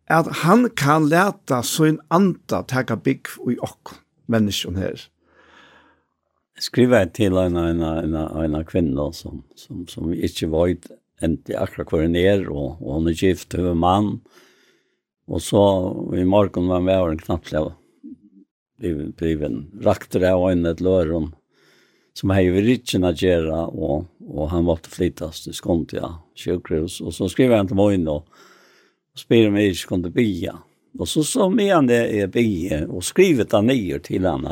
at han kan leta sin anda teka bygg i okk, menneskjon her. Skriva jeg til en, en, en, en kvinne som, som, som ikke var inte akkurat hvor hun er, og, og hun er gift over mann, og så i morgen var han leva. en knapplig bliven rakter av øynene ett løren som har jo rikken å gjøre, og og han var att til Skontia sjukhus og så skriver han til mig og spyr om jeg ikke kunne bya. Og så så med han det i bya og skrivit han ner til han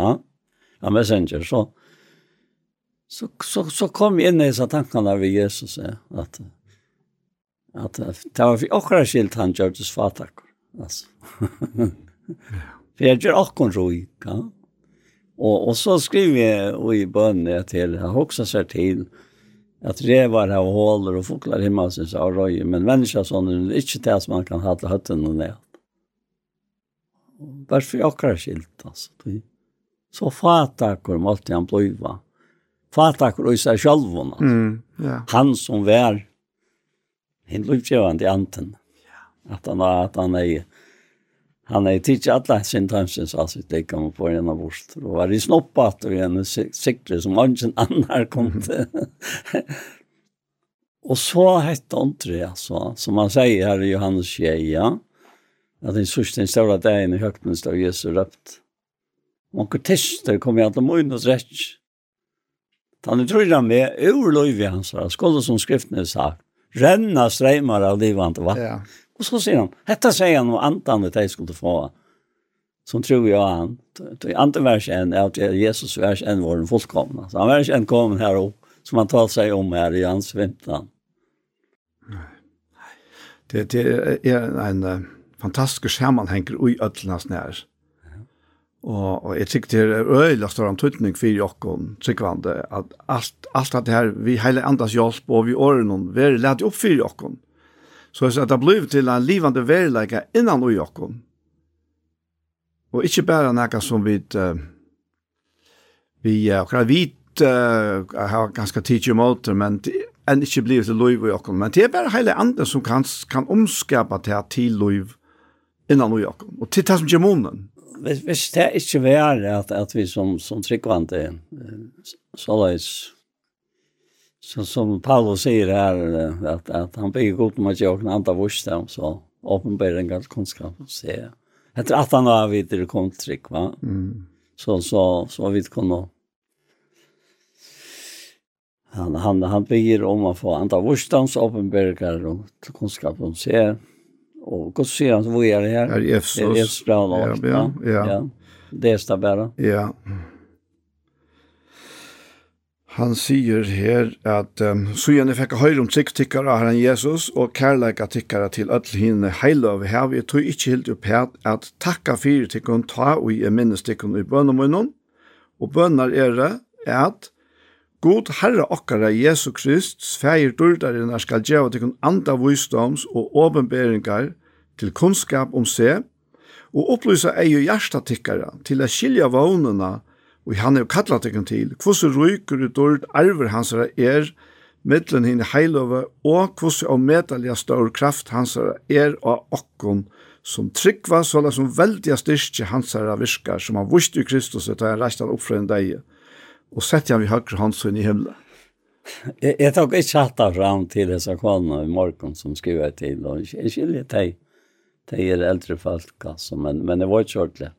ja, messenger så så så så kom jeg inn i disse tankene ved Jesus ja, at, at det var for akkurat skilt han gjør til fatak altså. *laughs* for jeg gjør akkurat rolig ja Og, og så skriver jeg i bönen till jag också ser till at revar har håler og fåglar himmelsens av røy, men människa sånn er ikke det som man kan ha till hötten och nät. Varför jag krar skilt alltså. Så fatar måtte han bliva. Fatar og i sig altså. Mm, ja. Han som var en i anten. Ja. Att han at han er Han er tidsi alla sin timesens alltså det kom på en av vårt og var i snoppat og en sikre som ingen annar kom *laughs* til og så hette Andre altså, som han sier her i Johannes Kjeia at den sørste den sista stora dagen i högtidens av Jesu röpt. Och tester kom jag att munnes rett Han tror han med ur löv hans skulle som skriften sagt. renna streimar av livant vatten. Ja Och så säger han, detta säger han om antan det jag skulle få. Som tror jag han. Antan vers enn, att Jesus vers enn var den fullkomna. Så han vers enn kom här upp, som han tar sig om här i hans vimtan. Det, det är en fantastisk sammanhenger i ödlarnas när. Og, og jeg tykker det er øyelig større antydning for jokken, tryggvande, at alt, alt det her, vi hele andres hjelp, og vi åren, vi er lett opp for jokken. Så at det blir til en livande verleika innan og jokken. Og ikkje bare nekka som vi uh, vi uh, akkurat vit uh, har ganske tidsi måter, men enn ikkje blir til loiv og jokken. Men det er bare heile andre som kan, kan omskapa til til loiv innan og jokken. Og til det som gjør månen. Hvis det er ikke vær at, at vi som, som tryggvante såleis Så som Paulus säger här att, att han bygger upp med att jag kan anta vursdom så uppenbär en ganska kunskap att se. Efter att han har vid det kom va. Mm. Så så så vi kunde han han han bygger om att få anta vursdom så uppenbär och kunskap om se. Och vad säger han så vad är det här? Är Efesos. Det är Efesos. Ja, ja, ja. Det är det bara. Ja. Mm. Han sier her at um, så gjerne fikk jeg høyre om trygg tikkere av herren Jesus og kærleika tikkere til ødel hinne heile her. Jeg tror ikke helt opp her at takka fire tikkene ta og jeg minnes tikkene i bønnemunnen. Og bønner er det at God Herre okkara Jesu Krist, feir durdaren er skal gjeva tikkun anda visdoms og åbenberingar til kunnskap om seg, og opplysa eio hjarta tikkara til a skilja vånena og han er kallat tekken til, hvordan ryker ut dårlig arver hans er, mittlen hinn heilove, og hvordan av medalja stør kraft hans er av okkon, som tryggva, såla som veldiga styrke hans virkar, som han vust i Kristus, etter han reist han opp fra en dag, og sett han vid høyre hans i himmelen. Jeg, jeg tok ikke hatt fram til disse kvarnene i morgen som skriver til, og jeg skiljer til, til er eldre folk, altså, men, men det var ikke ordentlig.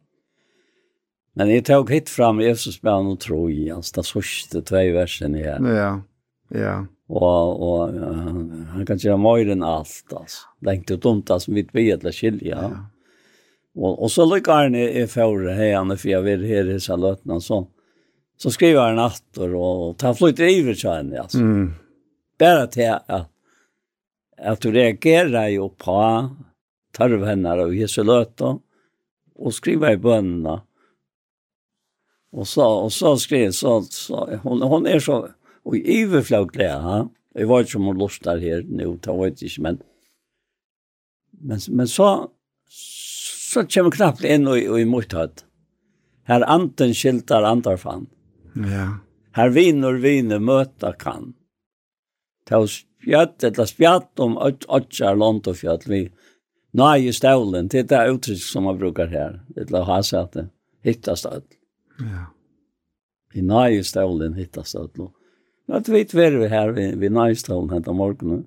Men jag tog hit fram Jesus med och tro i hans det första två versen i här. Ja, ja. Och, och uh, han kan göra mer än allt. Alltså. Det är inte dumt som vi vet eller skilja. Ja. Och, och så lyckar han i förra här, för jag vill här i salötna så. Så skriver han attor och, och tar flytt över så henne. Alltså. Mm. Bara till att, att du reagerar ju på tarvhennar och Jesu löta och skriver i bönorna Och så och så skrev så, så hon hon är så och överflödlig ja. Jag var inte som hon lustar här nu det jag inte men men men så så kommer knappt in och, och i mottaget. Här anten skiltar andra fan. Ja. Här vinner viner, möta kan. Ta spjatt eller spjatt om åttar land och fjäll vi. Nej, ju stålen, det er det uttrykk som man brukar här. Det låter ha sagt det. Hittas allt. Ja. I nøye stålen hittas det nå. Nå er vi tver vi her ved, ved nøye stålen hentet morgenen.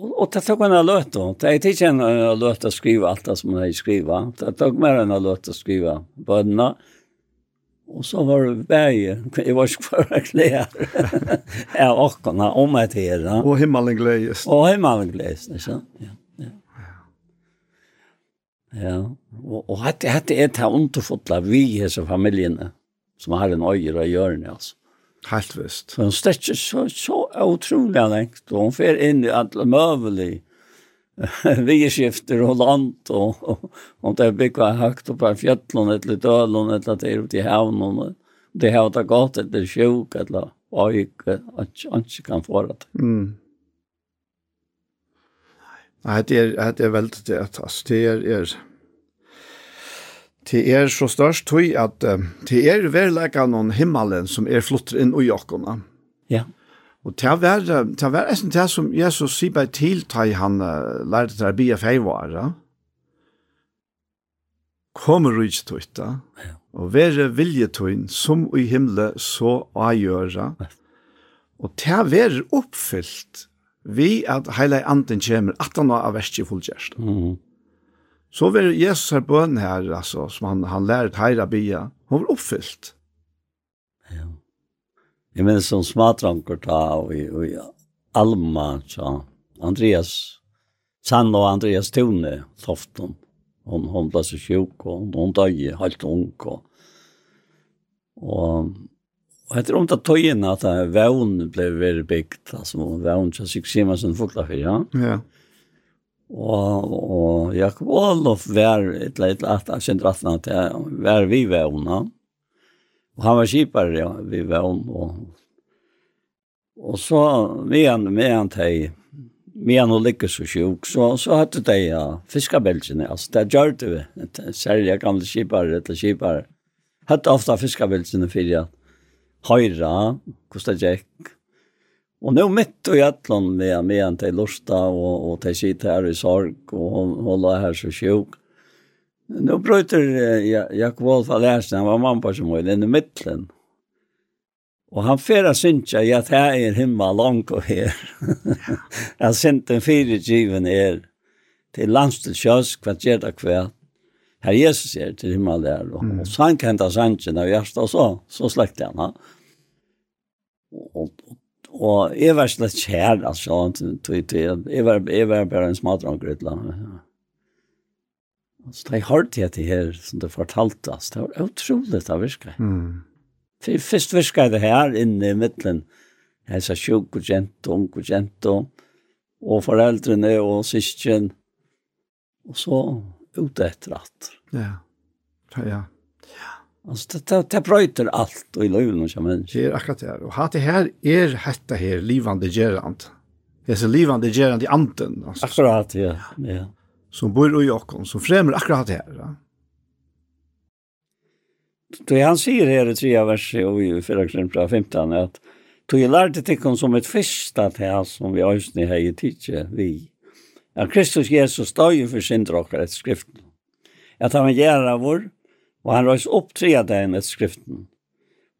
Og, og det tok en løt då. Det er ikke en løt å skrive alt det som man har skrivet. Det tok mer en løt å skrive bønner. Og så var det bæge. Jeg var ikke for å klær. Jeg åkene om et her. Og himmelen gledes. Og himmelen gledes, ikke sant? Ja. Ja, og, og hette, hette er det underfotla vi i disse familiene som har en øyer og hjørne, altså. Helt visst. Så hun stekker så, så utrolig lengt, og hun fer inn i alle møvelig *laughs* vigeskifter og land, og, og, og det er bygget høyt opp av fjøtlen, eller dølen eller det er ute i havnen, og det har det gått eller sjuk, eller øyke, og ikke kan få det. Mm. Nei, det er, det er veldig det, altså, det er, er det er så størst tog at uh, det er verleika noen himmelen som er flotter inn i jokkene. Ja. Og til å være, til å være eisen det som Jesus sier bare til til han uh, lærte til å bli feivare. Kommer du ikke til det? Og være viljetøyen som i himmelen så å avgjøre. Og til å være oppfylt vi at heile anden kommer at han har vært i fullgjørst. Mm. Så vil Jesus her bøn her, altså, som han, han lærer heira bia, hun var oppfylt. Ja. Jeg minns som smatranker ta, og, og, og Alma, så, Andreas, Sanna og Andreas Tone, Tofton, hon, hon ble så sjuk, og hon, hon døg, helt ung, og, og Og etter om det tøyen at vevn ble veldig bygd, altså vevn til Siksimesen Fuglafyr, ja. Ja. Og, og Jakob Olof var et eller annet, jeg kjente rettene at jeg var vi vevna. Og han var kjipare, ja, vi vevn. Og, og så, medan, medan de, medan hun ligger så sjuk, så, så hadde de ja, fiskabelsene, altså det gjør det vi, særlig gamle kjipare, eller kjipare, hadde ofte fiskabelsene for at høyra, det gikk. Og nå mitt og jatlan med med en til lusta og, og til sitt her i sorg og holder her så sjuk. Nå brøyter eh, Jakob Wolf Alersen, han var mann på som var i midtelen. Og han færa synsja ja, at her er himma langt og her. *laughs* at synden fire given er til landstilsjøs, kvart gjerda kvart. Herre Jesus er til himmel der, og, mm. og sann kjente sannsjen av hjertet, og så, så slekte han. Ha? Og, og, og jeg var slett kjær, altså, jeg var, jeg var bare en smadranker et eller annet. Så det er hardt jeg til her, som du fortalte, altså, det var utrolig det virker. Mm. For først virker det her inne i midten, jeg sa sjuk og kjent, ung og kjent, og foreldrene og syskjen, og så ute etter at. Ja, ja. Ja. Alltså det det, det bröter allt och i löven och men. Det er akkurat det. Och hatt det här är hetta här livande gerant. Det är så livande gerant i anten alltså. Akkurat ja. Ja. Som bor i Jakob som fremmer akkurat det her. Ja. Då han säger här i tredje verset och i förra exempel 15 att Då jag lärde till honom som ett första till som vi har just nu här i tidsje, vi at Kristus Jesus stod for synder okkar etter skriften. At han var gjerra vår, og han røys opp trea dagen etter skriften.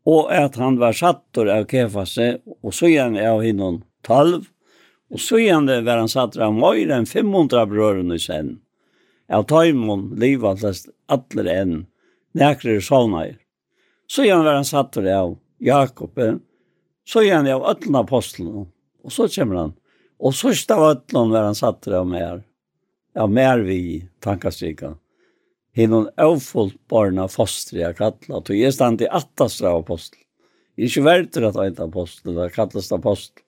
Og at han var sattor av kefase, og så gjerne av hinnom talv, og så gjerne var han sattor av mer enn 500 brørene sen. Av taimon livet atler enn, nekrer sovnair. Så gjerne var han sattor av Jakob, så gjerne av ötlen apostlen, og så kommer han Och sista vattnet när han satt där med. Ja, mer vi tankastrika. Hinn hon avfullt barna fostriga kallat. Och jag stand i attastra apostel. Jag är inte värter att jeg er apostel. Det kallas apostel.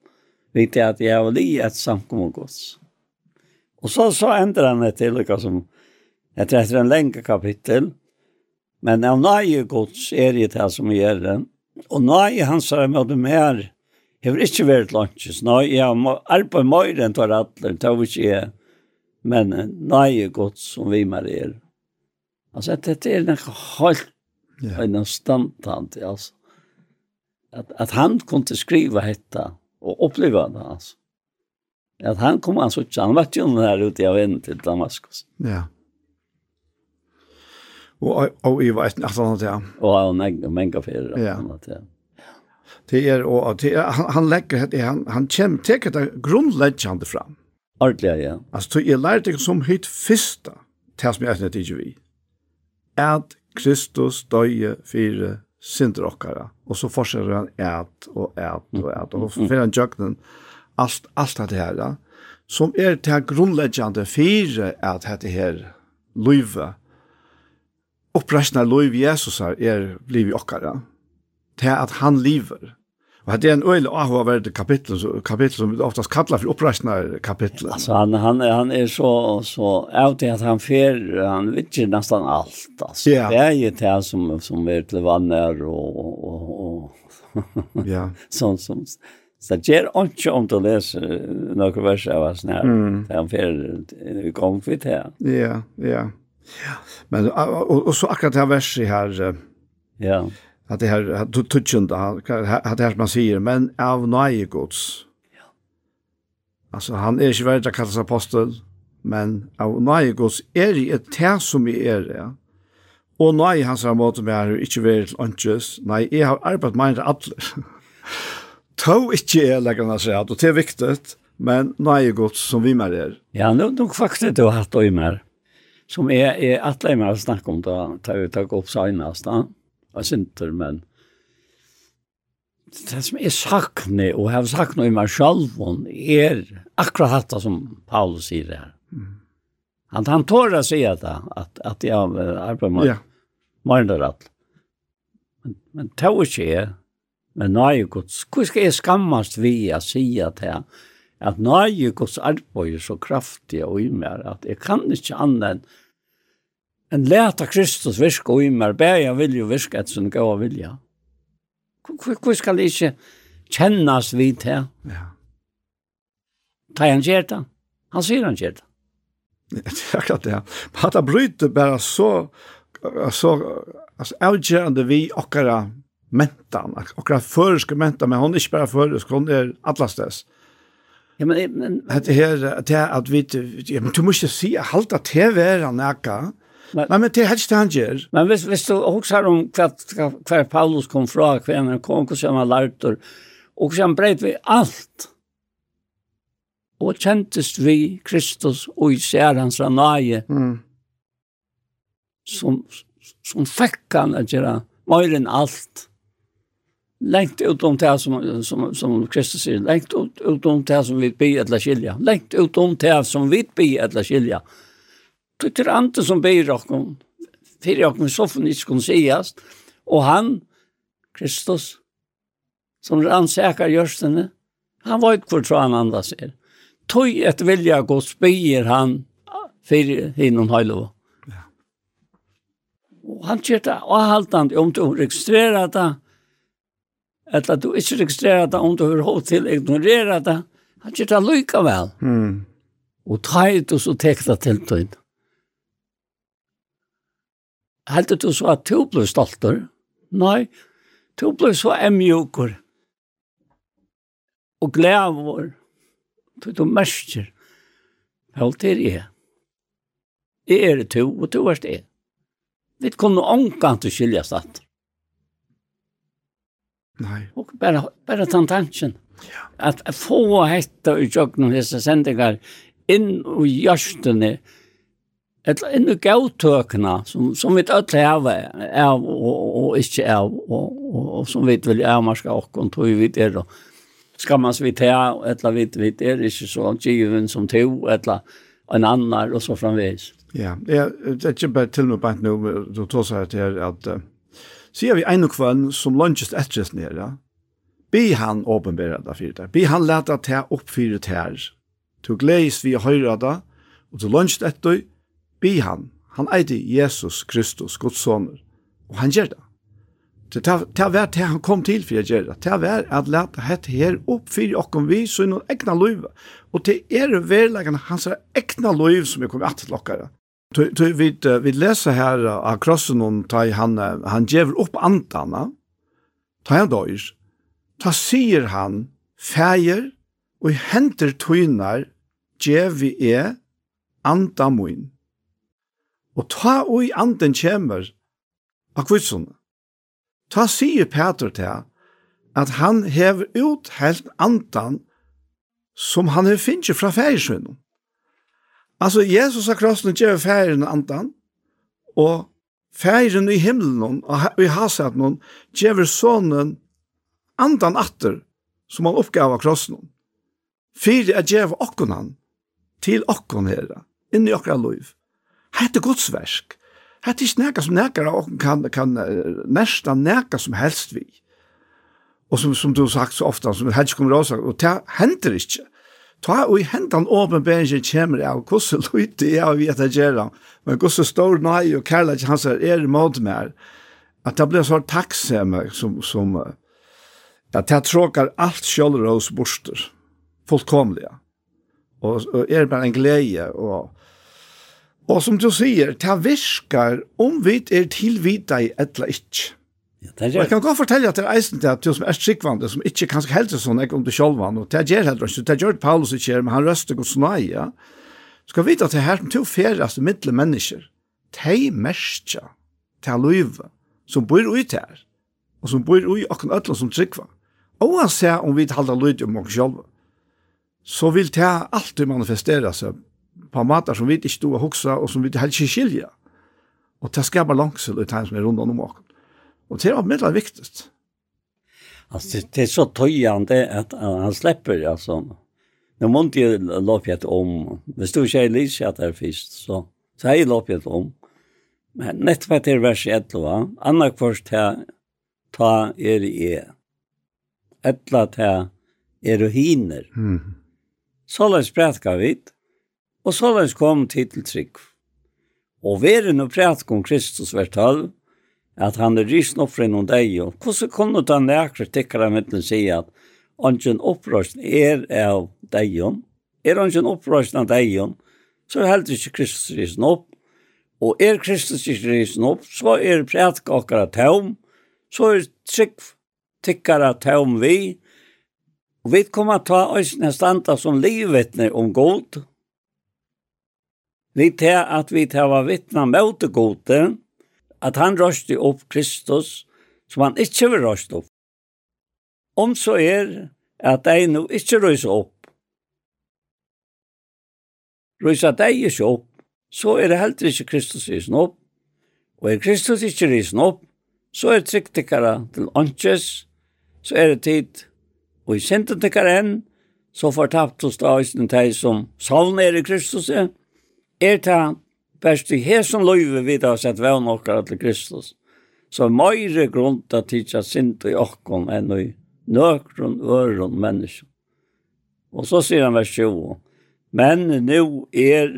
Vet jeg att jag har li ett samkommun gods. Och så, så ändrar han det til, lika som jag träffar en lenge kapitel. Men av nøye gods er det här som är den. Och nöje hans är med mer hever ikke vært lunches. Nei, jeg har arbeid mer enn tar alle, det har ikke jeg. Men nei er godt som vi med er. Altså, dette er noe helt yeah. en standtant, altså. At, at han kunne skrive dette og oppleve det, altså. At han kom han så han var jo her ute av veien til Damaskus. Ja. Og, og, og i var altså, ja. Og han er mange ferie. Ja. Ja det er, og det er, han, han legger, han, han kjem teker det grunnleggjande fram. Ordelig, ja. Altså, jeg lærte ikke som høyt fyrsta, det som jeg er ikke vi, at Kristus døye fire synder okkara, og så fortsetter han et og et og et, og for han jøkken alt, alt det her, Ja. som er til grunnleggjande fire at dette her løyve, oppresten av løyve Jesus er, er blivet okkara, til at han lever, Og det er en øyelig avhåverdig kapittel, kapittel som vi oftast kallar for oppreisende kapittel. Altså, han, han, han er så, så av til at han fer, han vittir nesten alt. Altså, yeah. Det er jo det som, som er til vannar og, og, og yeah. *laughs* sånn som... Så det gjør ikke om du leser noen vers av oss nær. Mm. Det han fer i gang for det. Ja, ja. Ja. Men, og, og, og så akkurat det her verset her, ja. Uh, yeah att det här tutschund at det som man säger men av nøye gods. Ja. Alltså han är ju värd att kallas apostel men av nøye gods är det ett te som är er, ja. Och nej hans mot med är inte väl anches. Nej, jeg har arbetat med allt. *laughs* Tå ikke er, lägger han seg, og det är viktigt men nøye gods som vi med er. Ja, nu då faktiskt då har hatt mer som är är att lämna snacka om då tar vi ta upp sig nästa en sinter, men det som er sakne, og jeg har sakne i meg selv, er akkurat det som Paulus sier her. Mm. Han, han tårer å si det, at, at jeg arbeider med ja. morgenrett. Men, men det er ikke jeg, men nå er jeg gods. Hvor skal jeg skammes vi å si at jeg, at nå er jeg gods arbeid så kraftig og i meg, at jeg kan ikke annet enn En leta Kristus virka og i mer bæja vilja virka et sin gav vilja. Hvor skal det ikke kjennas vi til? Ja. Ta han gjør det. Han sier han gjør det. Akkurat det. Men at han bryter bare så, så altså, avgjørende vi okkara mentan, okkara føreske mentan, men hun er ikke bare føreske, hun er atlastes. Ja, men... men... Det her, det er at vi, ja, men du må ikke si, halda til vera nekka, Men, men, men det helst han gjør. Men hvis, hvis du husker om hva Paulus kom fra, hva han kom, hvordan han lærte, og hvordan han breit vi alt, og kjentest vi Kristus og i hans ranaje, mm. som, som fikk han å gjøre mer enn alt. Lengt utom det som, som, som Kristus sier, lengt utom det som vi blir etter skilja, lengt utom det som vi blir etter skilja, Det är andre som ber oss. fyrir jag så för ikke kunne sies, Och han, Kristus, som rannsakar görstene, han var ett kvart så han andre er. Tog ett vilja gott spyr han för hinnom hajlova. Ja. Och han kjert det avhaltande om du registrerar det, eller du ikke registrerar det, om du har hållit til ignorerar det, han kjert det lika. Mm. Och ta ut så tekta till tiden. Heldur du så at du ble stolter? Nei, du ble så emjukur og glævor. Du du mørker. Helt er jeg. Jeg er to, og du er det. Vi kunne ångan til skilja satt. Nei. Og bare, bare ta tanken. Ja. At få hetta i jøgnum hessa sendingar inn og gjørstene, eller inn i gautøkene, som, som vi alle har av og, og ikke av, og, og, og som vi vil avmarske åkken, tror vi er det. Skal man vi ta, eller vi, vi er ikke så given som to, eller en annan og så framvis. Ja, jeg, det er ikke bare til meg bare nå, du tar seg til at uh, sier vi en og kvann som lunches etter nere, ja? be han åpenbære det for det. Be han lete til det her. Du gledes vi høyre det, og du lunches etter, bi han, han eide Jesus Kristus, Guds soner, og han gjør det. Det var det han kom til for å gjøre. Det var at lete hette her opp for åkken vi, så noen egna løyve. Og det er verleggende hans egna løyve som er kommet til dere. Vi, vi leser her av krossen om da han, han gjør opp antene, da han døyr, ta sier han, feir, og henter tøyner, gjør vi er, antamoin. Og ta ui anden kjemmer av kvitsunne. Ta sier Peter til at han hever ut helt andan som han hever finnes fra fægersvinnen. Altså, Jesus av krossen gjev fægeren andan, og fægeren i himmelen og i hasetnen gjør sonen andan atter som han oppgav av krossen. Fyre er gjev okkon til okkon herre, inni okkar loiv. Hette godsversk. Hette ikke nekka som nekka og kan, kan nesta nekka som helst vi. Og som, som du har sagt så ofte, som helst kommer også, og det hender ikke. Ta og i hendan åpenberingen kommer av hvordan lytte jeg og vi etter gjør men hvordan stor nøy og kærlighet hans er er imot mer, at det blir så takksomme som, som at det tråkar alt kjølrås borster, fullkomlige. Og, og er bare en glede, og Og som du sier, det virker om vi er tilvita i etla ikke. Ja, det er... Og jeg kan godt fortelle at det er eisen til at du som er skikkvande, som ikke kanskje helst sånn, ikke om du sjølvan, og det gjør heller ikke, det gjør Paulus ikke, men han røster god snaia. ja. skal vite at det er her to fjerrest midtle mennesker, de mersker til løyve, som bor ut her, og som bor ut i akkurat øtlen som tryggva. Og han ser om vi taler løyde om oss sjølva, så vil det alltid manifestere seg på matar som vi ikke stod og hoksa, og som vi heller ikke skilja. Og det skapar langsel i tegn som er rundt om åken. Og det var middag viktigt. Alltså det är så töjande att han släpper alltså. Nu måste jag loppet om. Det stod sig lite att det finns så så är loppet om. Men nett vet det vers 11. annak først her, ta er i. etla ta er og hiner. Mm. Så läs prätka og såleis kom tid til trygg. Og veren og prætik om Kristus hvert halv, at han er rysen opp fra noen deg, og hvordan kunne ta nærkere tikkere med til å si at ånden opprørsen er av deg, er ånden opprørsen av deg, så er heller ikke Kristus rysen opp, og er Kristus ikke rysen opp, så er prætik akkurat taum, så er trygg tikkere taum vi, og vi kommer ta oss standa som livvittner om god, Vi tar at vi tar var vittna møte gode, at han røste opp Kristus, som han ikke vil røste opp. Om så er at de nå ikke røser opp, røser de ikke opp, så er det heller ikke Kristus risen opp. Og er Kristus ikke risen opp, så er tryktikere til åndsjes, så er det tid, og i sentetikere enn, så fortapt hos da, og som savner i Kristus er, er ta best i hesen løyve vi da at vevn okkar til Kristus. Så meire grunn til tidsa sint i okkon enn i nøkron øron menneskjon. Og så sier han vers 20. Men nu er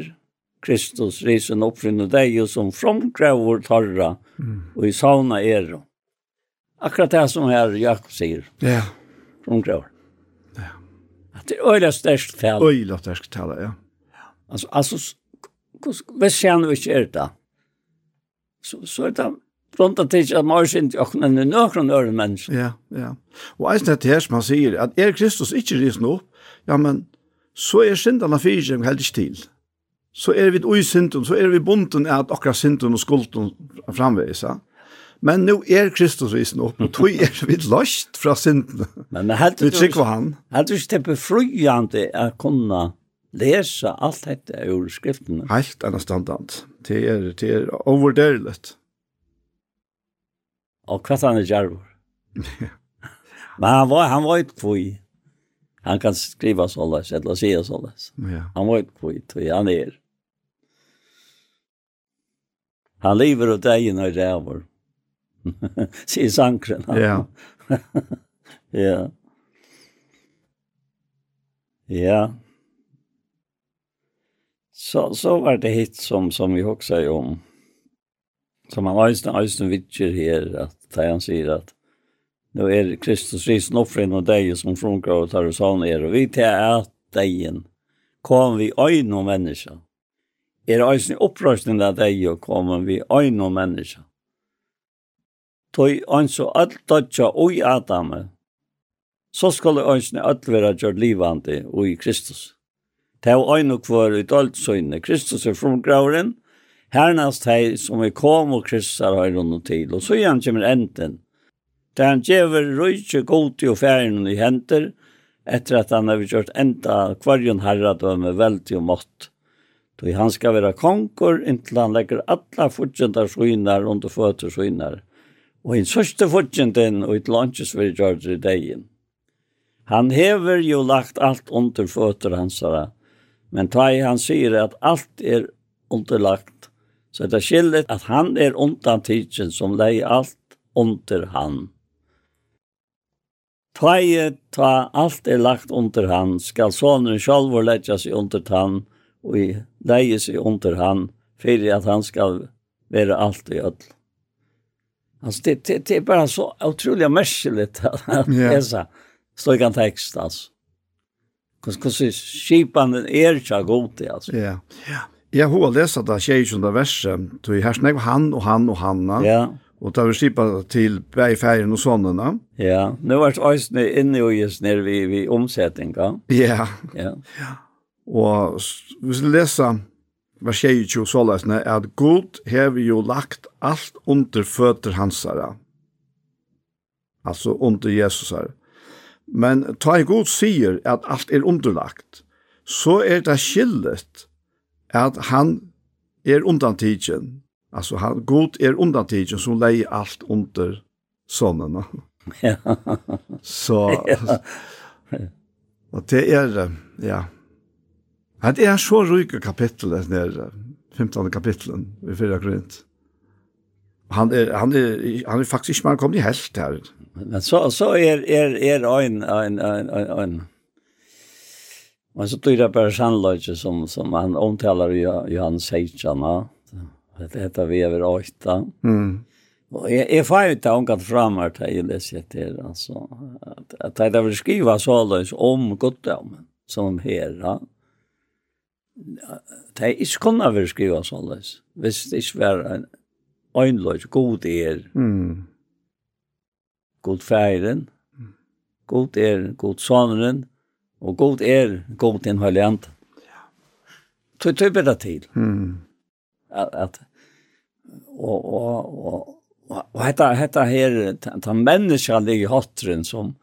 Kristus risen oppfinner deg som fromkräver tarra og i sauna er. Akkurat det som her Jakob sier. Ja. Fromkräver. Ja. Att det är öjla stärsk tal. Öjla stärsk tale, ja. Alltså, alltså hvis han ikke er det, så, så er det rundt at det at mer ikke er noen nøkron øren mennesker. Ja, ja. Og eisen er det her som han sier, at er Kristus ikke risen opp, ja, men så er syndene fyrir seg helt ikke til. Så er vi ui synden, så er vi bunden at akkurat synden og skulden framveis, ja. Men nu er Kristus risen opp, og tog er vi løst fra synden. Men, men helt, vi trykker han. Helt ikke det befrujande å kunne lesa alt dette ur skriftene. Helt anastandant. Det er, det er overderligt. Og hva han er djervor. *laughs* Men han var, han var ikke kvui. Han kan skriva såles, eller sige såles. Ja. Han var ikke kvui, tog han er. Han lever av deg når det er vår. Sier sankren. Ja. ja. Ja. Så, så var det hit som, som vi också om. Som han östen, östen vitcher här, att där han säger att nu är Kristus risen offren och dig som frånkar och tar oss an er. Och vi tar att dejen kom vi öjn och människa. Er östen upprösten där dig och kom vi öjn och människa. Toi anså allt dödja oj Adam. Så skulle östen alt vara gjort livande och i Kristus. Det var øyne kvar i dølt. Kristus er fromgraveren. Hernast hei som er kom og Kristus er høyre rundt til. Og så igjen kommer enden. Der han gjever røyke god i og ferien i henter, etter at han har gjort enda kvarjon herra døme veldig og mått. Då han ska vara konkor inntil han lägger alla fortjenta skynar under fötter skynar. Og en sörste fortjenten och ett lunches vid George i dagen. Han hever jo lagt alt under fötter hansara Men tvei han sier at alt er underlagt. Så det er skillet at han er undantidsen som lei alt under han. Tvei ta alt er lagt under han, skal sonen sjálfur leggja seg under han, og i leie seg under han, fyrir at han skal være alt i öll. Altså, det, det, det er bare så utrolig merkelig at lesa. Yeah. Stå ikke en tekst, altså. Hvordan skipan är ikke god det alltså. Ja, ja. Jeg har lest at det skjer ikke under verset, så jeg har han og han og hanna, ja. og da vi skipa til bergferien og sånne. Ja, nu var det også inne och just när vi, vi omsättning. Ja. ja, og hvis vi leser vers 22 og sålesne, at God har jo lagt alt under føtter hansara, altså under Jesus Jesusar. Men ta i god sier at alt er underlagt, så er det skillet at han er undantidgen. Altså, han, god er undantidgen som leier alt under sånne. Ja. så, *laughs* og det er, ja. Det er så ryke kapittel, det er 15. kapittelen i 4. Korint. Han er, han, er, han er faktisk ikke man kommet i helt her men så så är är är en en en en Men så tyder det på sannlöjtje som, som han omtalar i Johan Heidsjana. Det heter vi över åtta. Mm. Och jag, jag får ju ta omkant fram här jag läser till. Alltså, att, att jag vill skriva sådant om goddomen som herra. Det är inte kunna vill skriva sådant. Visst det är var en ögnlöjtje god er. Mm god færen, god er god sonren, og god er god den høylig ant. Så jeg bedre til. Mm. At, at, og, og, og, og, og hetta, hetta her, den i hotren som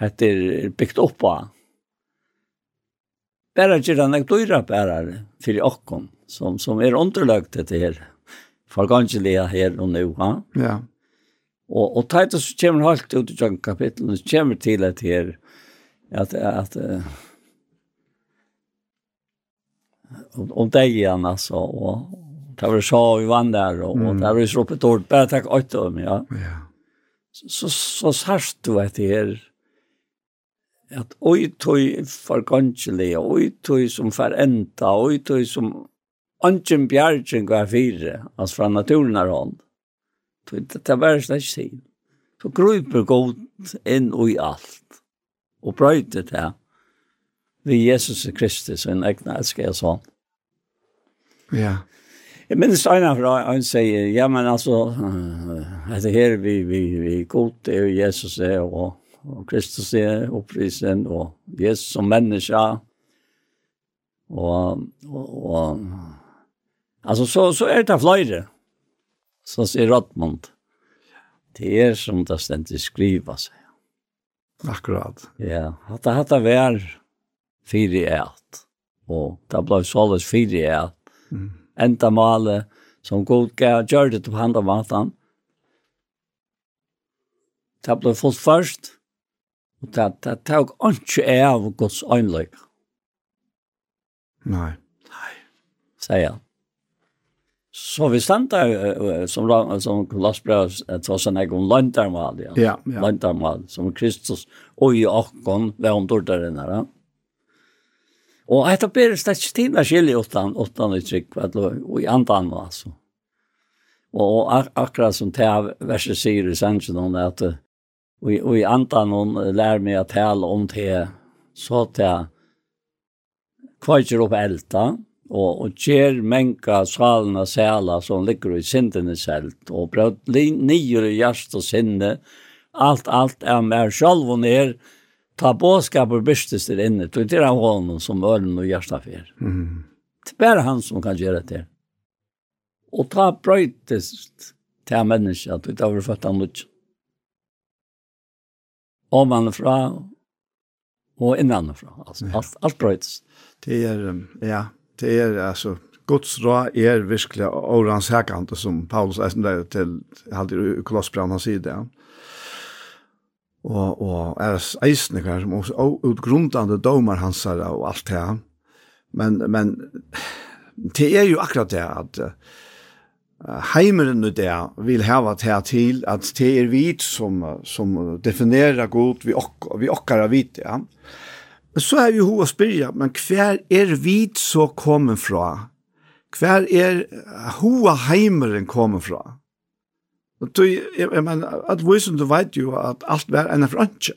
hette er bygd opp av, bara gjør han ikke dyra bara for okken, som, som er underlagt dette her, for ganske her og nå, ha? Ja. Yeah. Og, og Titus kommer halt ut i John kapitlen, så kommer til at her, at, at, om, om deg igjen, altså, og det var så vi vann der, og, og det var så oppe et ord, bare takk åt dem, ja. ja. Så, så så sørst du at her, at oi tøy forgåndelig, oi tøy som forenda, oi tøy som Anken Bjergjen var fire, altså fra naturen er hånd. Det var ikke det sin. Så gruper god inn og i alt. Og brøyte det vi Jesus Kristus og en egna elsker jeg sånn. Ja. Jeg minnes Einar fra han sier, ja, men altså, etter her vi, vi, vi god er jo Jesus er, og, og Kristus er opprisen, og Jesus som menneske, og, og, og altså, så, så er det flere så sier Rottmund. Det er som det stendt skriva seg. Akkurat. Ja, hatt hatt det vær fire i ett. Og det ble såles fire i ett. Mm. Enda male som god gav gjør det på hand av maten. Det ble fullt først. Og det, det tok ikke av Guds øynløyga. Nei. Nei. Sier han. Så vi stendte som, som Kolossbrev tross en egen lantarmal, ja. ja, ja. Lantarmal, som Kristus og i åkken ved om dårderen her. Og etter bedre slett ikke tid med skilje utan, utan uttrykk, og i andan, altså. Og ak akkurat som det her verset sier i sensen, hun er at og i andan hun lærer meg å tale om det, så det kvarger opp elta, og, og kjer menka skalna sæla som ligger i sindene selt, og brød nyer i hjert og sinne, alt, alt er mer sjalv og ned, ta båskaper byrstes der inne, tog til av hånden som ølen og hjertet fyr. Mm. Det er bare han som kan gjøre det. Og ta brøytest til menneska, tog til av født av nødt. Om han fra, og innan fra. altså, alt, alt brøytest. Det er, ja, det er altså, Guds råd er virkelig årens hækant, som Paulus er der til, halvdelen i Kolossbrann, han sier det. Og, og er eisne kvar som også utgrundande domar hans her og alt det. Men, men det er jo akkurat det at heimeren i det vil hava det til at det er vi som, som definerer god vi, ok, vi okkar av vit, ja. Ja Men så er vi ho å spyrja, men hver er vit så kommet fra? Hver er hoa heimeren kommet fra? Og du, jeg, jeg mener, at visen du vet jo at alt var enn frantje.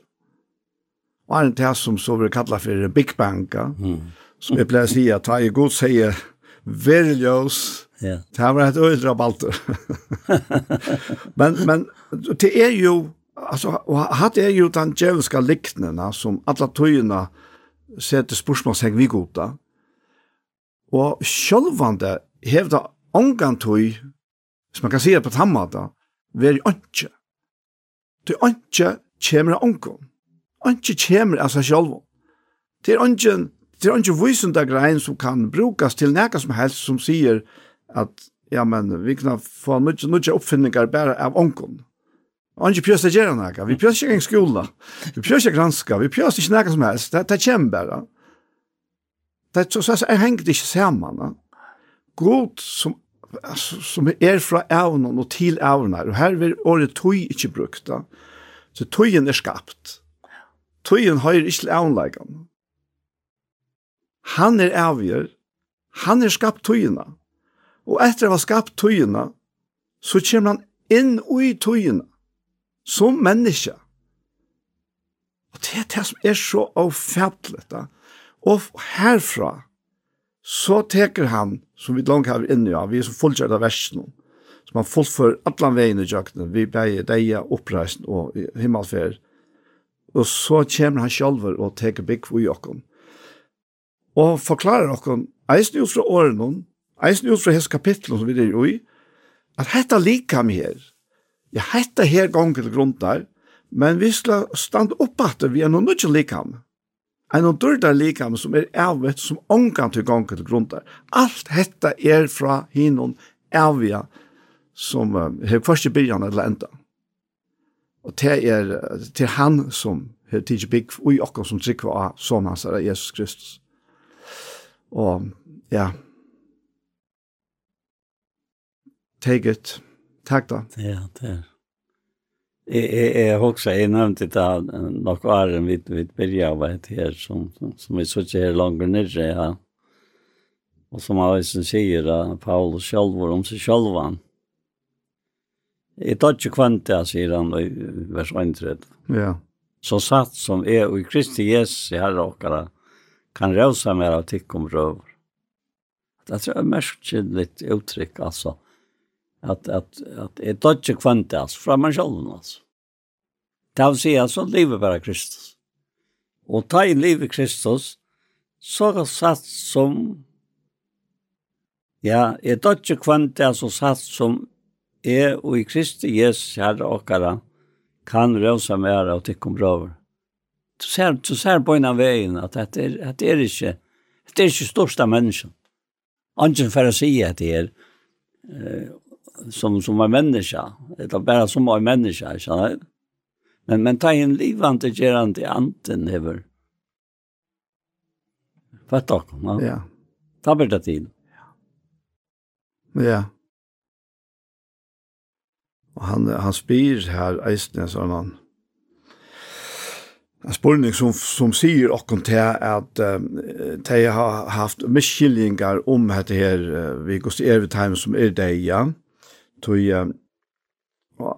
Og er det som så vil kalla for Big Bang, mm. som jeg pleier å si at ta i god sier, verljøs, ja. det var et øyre av alt. *laughs* men, men det er jo, altså, og hatt er jo den djevelska liknene som alle tøyene, sette spørsmålstegn vi godta. Og sjølvande hevda ongan tøy, som man kan sige på tammata, veri ønske. Tøy ønske kjemmer av ongan. Ønske kjemmer av seg sjølv. Det er ønske, det er ønske vysunda grein som kan brukas til nekka som helst som sier at ja, men vi kan få nødja oppfinningar bare av ongan. Anki pjöst det gärna näka. Vi pjöst ikke en skola. Vi pjöst ikke granska. Vi pjöst ikke näka som helst. Det, det kommer bara. Det så, så, så hänger det inte samman. God som, som är från ävnen och till ävnen. Och här vil året tog inte brukt. Da. Så togen är skapt. Togen har inte til ävnlägen. Han är avgör. Han är skapt togerna. Och efter å ha skapt togerna så kommer han inn i togerna som menneske. Og det er det som er så avfætlet. Og herfra, så teker han, som vi langt har inne ja, vi er så fullkjørt av versen, som han fullfører alle veien i jøkkenen, vi beier deg oppreisen og himmelferd. Og så kommer han selv og teker bygg for jøkken. Og forklarer jøkken, eisen ut fra årene, eisen ut fra hans kapittel, som vi er i, at dette liker ham her, Jeg hette her gonger til grunn der, men vi skal stande opp at vi er noen nødvendig likam. En og dørda likam som er avvet som omgang til gonger til grunn der. Alt dette er fra hinnom avvia som uh, har først i byrjan eller enda. Og det er til han som har tidsi bygg og i okken som trykker av sånn hans er Jesus Kristus. Og ja, take it. Tack då. Ja, det är. Jag, jag, jag också, jag nämnde det några var en vid, vid Birja av vad här som, som vi såg här längre nere. Ja. Och som jag också säger, Paulus själv om sig själva. Jag tar inte kvanta, säger han i vers 1. Ja. Så satt som är och i Kristi Jesus i herre åkara kan rösa mer av tickomröver. Det tror jag är märkligt uttryck alltså. Mm at at at er dodge kvantas fra man själv alltså. Det vil säga så lever bara Kristus. Og ta i livet Kristus så er satt som ja, er dodge kvantas og satt som er og i Kristi Jesus herre okkara kan rösa mer og tycka om. Du ser, du ser på innan veien at det er, at det er ikke det er ikke største människan. Angen för att säga att det är som som en människa, eller bara som en människa, så Men men ta in livande gerande anten över. Fattar kom Ja. ja. Ta bort det till. Ja. Ja. Och han han spyr här eisne så han. En spurning som, som sier okkom til at uh, de har haft miskyllingar om dette her uh, vi går til Ervetheim som er det, Ja tog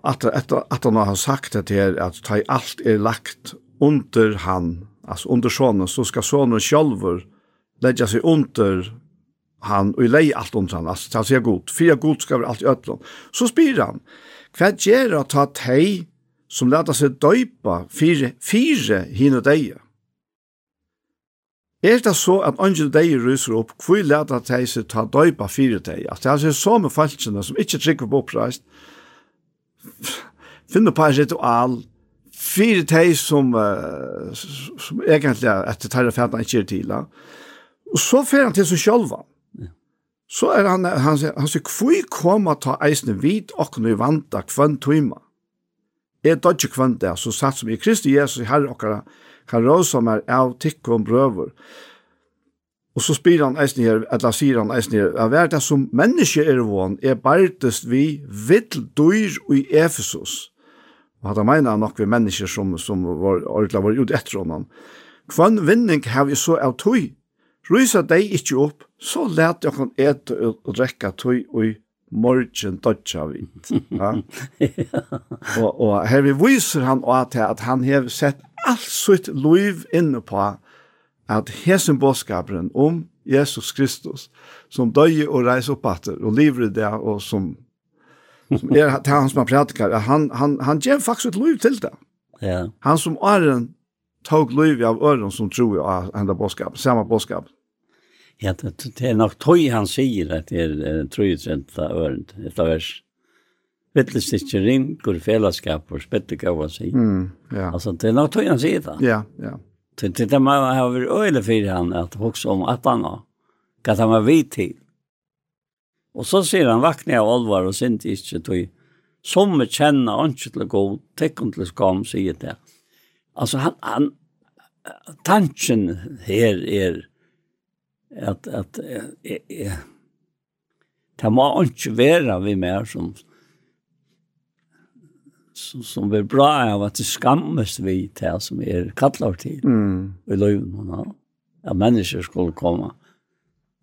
att at, att han har sagt att her, att ta allt är lagt under han alltså under sånne, så ska sånne själv lägga sig under han och lägga allt under han. Alltså ta sig god fyra god ska i øtlån. så spyr han vad gör att ta tej som låter sig döpa fire, fire hin og dig Er det så at ungen deg ryser opp, hvor lærte at de seg ta døypa fire deg? At det er så med falskene som ikke trykker på oppreist, finner på en ritual, fire deg som, uh, som egentlig etter tar og fæta ikke er til. Og så fer han til seg sjølva. Så er han, han sier, han sier, hvor kommer ta eisene vid og kunne vanta kvann tøyma? Er det ikke kvann det, så satt som i Kristi Jesus, i herre okkara, kan råsa mer av tikkum brøver. Og så spyr han eisen her, eller sier han eisen her, at hver det som menneske er vån, er bærtest vi vill dyr i Efesus. Og at han mener nok vi mennesker som, som var, ordentlig var ut etter honom. Kvann vinning har vi så av tøy. Rysa deg ikkje opp, så let jeg kan ete og drekke tøy og morgen dodja vidt. *laughs* Ja? og, og her vi viser han og til at han har sett alt sitt liv inne på at hesen bådskaperen om Jesus Kristus som døg og reiser opp atter og lever i det og som som er til han som han prædikar, han, han, han gjør faktisk et liv til det. Ja. Han som åren tog liv av øren som tror av enda bådskap, samme bådskap. Mm Ja, det, det er nok tøy han sier at det er trøytrent av ørent, et av vers. Vittles ikke ringer fellesskap og spettekava sier. Mm, ja. Altså, det er nok tøy han sier det. Ja, ja. Det, det, det må ha vært øyne for han at hokse om at han har, hva han var vidt til. Og så sier han vakne av alvar og sint ikke tøy. Som vi kjenner ikke til god, tekken til skam, sier det. Altså, han, han, tanken her er, at, at eh jeg, det må ikke være vi mer som, som, som blir bra av at det skammes vi til som er kallar til mm. i løven hun har. At mennesker skulle komme,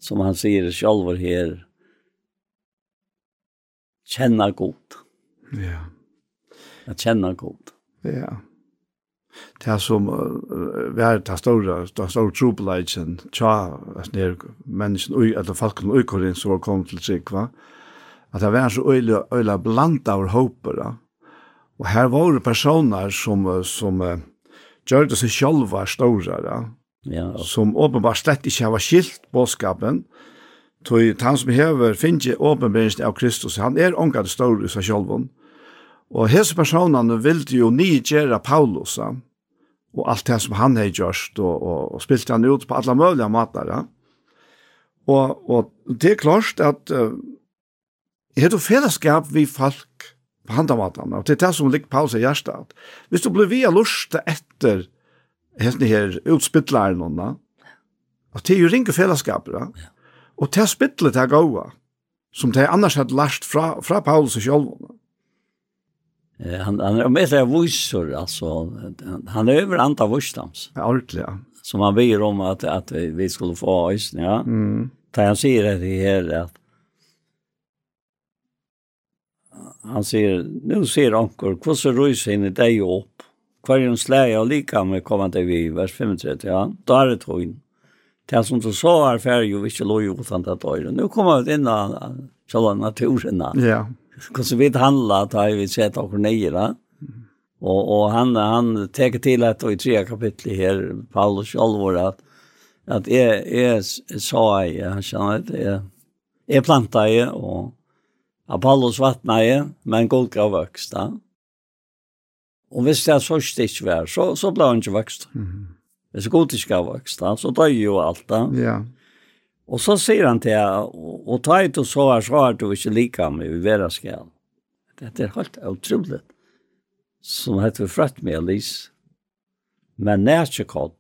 som han sier selv her, kjenne godt. Ja. Yeah. At kjenne godt. Ja. Yeah det som uh, var det store, det store trobladjen, tja, nere mennesken, ui, eller falken ui korin som var kommet til Sikva, at det var så øyla, øyla blant av håpere. Og her var det personer som, som uh, gjør det seg sjølva store, ja. Som åpenbart slett ikke har skilt bådskapen, Tøy han som hever finner åpenbæringen av Kristus, han er ångat stor i seg sjálfun. Og hese personene vildi jo nye gjøre Paulus, ja och alt det som han har gjort och, og, og spilte han ut på alla möjliga måter. Ja? Och, och det är klart att uh, er det fellesskap vi folk på handamatarna och det er det som ligger paus i hjärtat. Hvis du blir via lust efter henne her utspittlaren honna och det är ju ringa fällskap. Ja? og Och det er spittlet här gåa som det annars hade lært fra, fra Paulus och själv han han är mest voicer alltså han är över anta voicedams. Ja, ordentligt. Ja. Som han ber om att att vi, vi skulle få is, ja. Mm. Där han säger det här att han säger nu ser ankor hur så rus in i dig upp. Kvar en släja och lika med kommande vi vers 35 ja. Då är det tron. Det som du sa är färg och vi ska låg utan att ta Nu kommer det in i själva naturen. Ja hur vi handlar att vi sett och nejra. Och och han han tar till att i tre kapitel här Paulus allvar att att är är sa jag han känner att är är planta i och Apollos vattna i, men Golgata växta. Och hvis det er så stick vär så så blir han ju växt. Mm. Det så gott ska växt så dör ju allt. Ja. Og så sier han til jeg, og ta ut og så er så er du ikke lika med i vera skal. Det er helt utrolig. Som heter frøtt med Elise. Men nærkjekodd.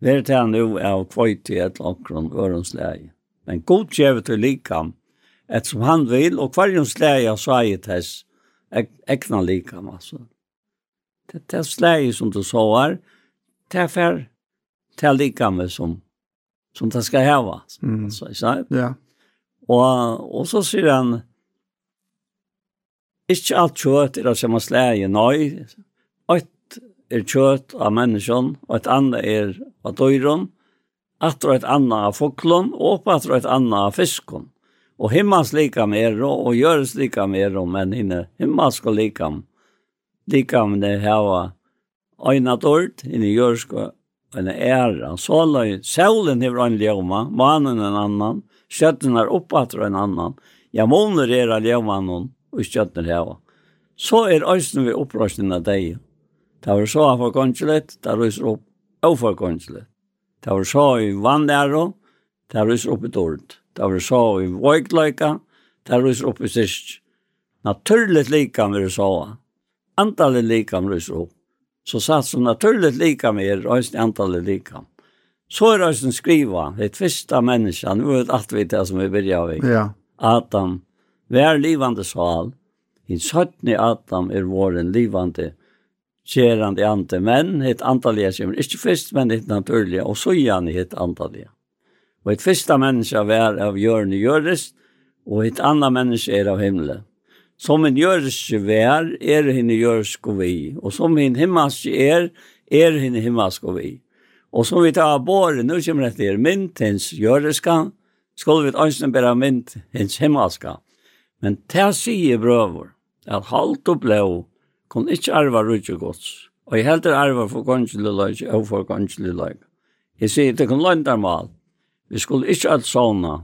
Vær til han nu er kvøyt i et langkron ørensleie. Men god gjevet til likam, et som han vil, og kvarjonsleie av sveie tess, ekna likam, altså. Det er sleie som du så er, det er fer, det er som som det skal hava. Mm. Altså, ikke sant? Ja. Og, og så sier han, ikke alt kjøtt er det samme slæge, nei. Et er kjøtt av mennesken, og et annet er av døyren, at og et annet av foklen, og på at og et annet av fisken. Og himmels likam mer, og gjøres likam mer, men inne himmelske likam, likam det hava øynat ord, inne gjøreske en ära. Sålai, solen hever en ljoma, mannen en annan, stjärten är uppåt en annan. Ja, månen är en ljoma någon och stjärten är Så är östen vi upprösten av dig. Det var så av konsulet, det ryser upp av konsulet. Det var så i vandärå, det ryser upp i dård. Det var så i vojklöjka, det ryser upp i sist. Naturligt lika med det så. Antalet lika med det så så satt som naturligt lika med er, og antallet lika. Så er det som skriva, det första människan, nu vet allt vi det som vi börjar av, Ja. Adam, vi livande sval, i søttene Adam är våren livande kjerande ante menn, hitt antallige kommer ikke først, men hitt naturlige, og så gjerne hitt antallige. Og et første menneske var av hjørne gjøres, og et annet menneske er av himmelen. Som en jørske vær, er henne jørske vi. Og som en himmelske er, er henne himmelske vi. Og som vi tar av båret, nå kommer det til mynt hens jørska, skal vi ønskene bare mynt hens himmelske. Men det sier brøver, at halvt og blå, kon ikke arva rydde gods. Og jeg helter arva for gongelig løg, og for gongelig løg. Jeg sier, det kan løndarmal. Vi skulle ikke alt sånne,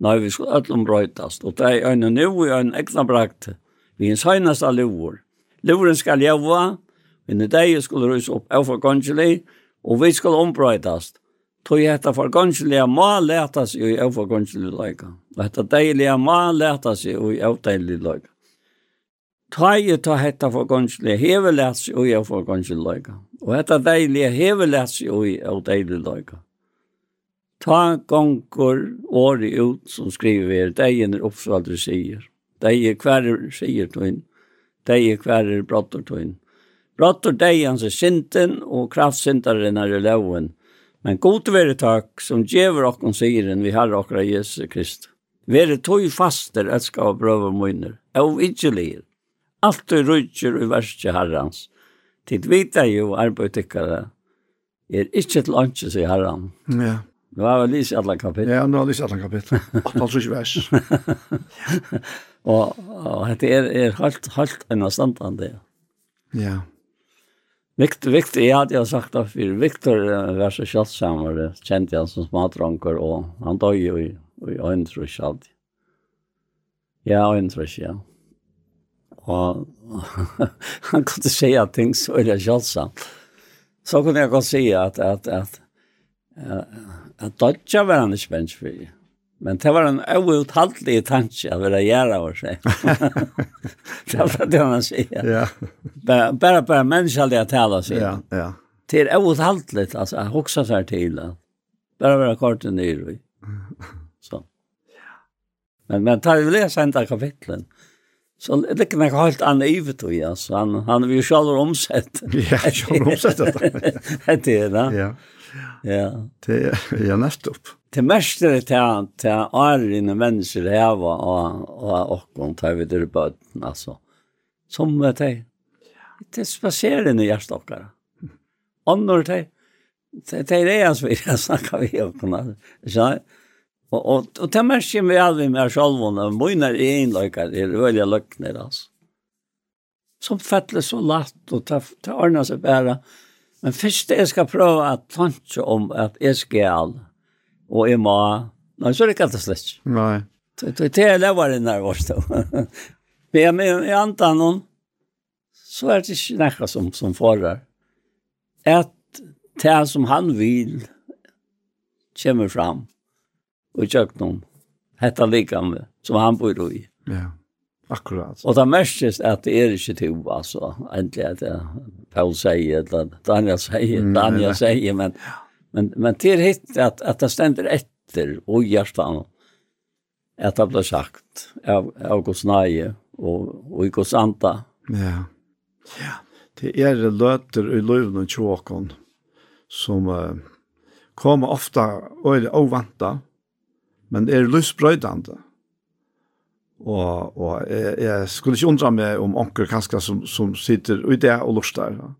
Nei, vi skulle alle ombrøytast. Og det er en nu og en ekna brakt. Vi er en søgnast av lovor. Lovoren skal jævva, men i dag skulle rys opp av forgåndelig, og vi skulle ombrøytast. Tog jeg etter hetta forgåndelig må leta seg i av forgåndelig løyga. Og hetta deilige må leta seg i av deilig løyga. Ta i ta hetta forgåndelig hevelats i av forgåndelig løyga. Og hetta deilige hevelats i av deilig løyga ta gonger året ut som skriver det er en du sier. Det er hver sier tøyn. Det er hver brotter du inn. deg hans er sinten, og kraftsintaren er i loven. Men god være takk som djever okken siren vi har okra Jesu Krist. Være tog faster elska og brøver munner, og ikke lir. Alt du rydger i verste herrans. Tid vita jo arbeid tykkare. Er ikke til åndsje, sier herran. Ja. Nu har vi lyst alla kapitel. Ja, nu har vi lyst alla kapitel. Åttal så ikke vers. og, og dette er, er helt, helt en avstandande. Ja. ja. Viktor, Viktor, jeg hadde jo sagt det før, Viktor var så kjøttsam og det kjente han som smadranker, og han døg jo i, i øyntrykk alltid. Ja, øyntrykk, ja. Og *laughs* han kunne si at ting så er det kjøltsamt. Så kunne jeg godt si at, at, at, at at dodja var han ikke bens for. Men det var en outhaldlig tanke at være gjøre over seg. det var det han sier. Ja. Bare, bare, bare mennesker det jeg tala seg. Ja, ja. Det er outhaldlig, altså, jeg husker seg til. Bare være kort og nyr. Så. Men, men tar vi lese enda kapitlen, så det er ikke noe helt annet ivet å. Han, han vil jo selv omsätta. Ja, selv omsett. det. Det er det, da. Ja. Ja. Det er nettopp. Det mest er det til, til årene mennesker heva og, og åkken tar vi til bøten, altså. Som det er. Det er spaserende hjertestokkere. Ånder det er. Det er det jeg spyrer, jeg snakker vi åkken. Så, og, og, og det mest er vi aldri med selv sjølvående. Mine er enløkker, det er veldig løkner, altså. Som fettler så latt, og det ordner seg bare. Ja Men først jeg skal prøve at tanke om at jeg skal, og jeg må, nei, så er det ikke alt slett. Nei. Det er leveren nervøst. *laughs* Men jeg med i antan noen, så er det ikke noe som, som forer. At det som han vil, kommer fram, og kjøkken om, hette med som han bor i. Ja. Yeah. Akkurat. Og det mestes at det er ikke to, altså, endelig at Paul sier, eller Daniel sier, mm, Daniel mm. sier, men, men, men det hit hitt at, at det stender etter og hjertan at det ble sagt av, av Guds nøye og, og i Guds anta. Ja, ja. Det er løter i løven og tjåkon som uh, kommer ofte og er ovanta, men er løsbrøydande. Og, og jeg, jeg skulle ikke undra meg om onker kanskje som, som sitter i det og lustar. Ja.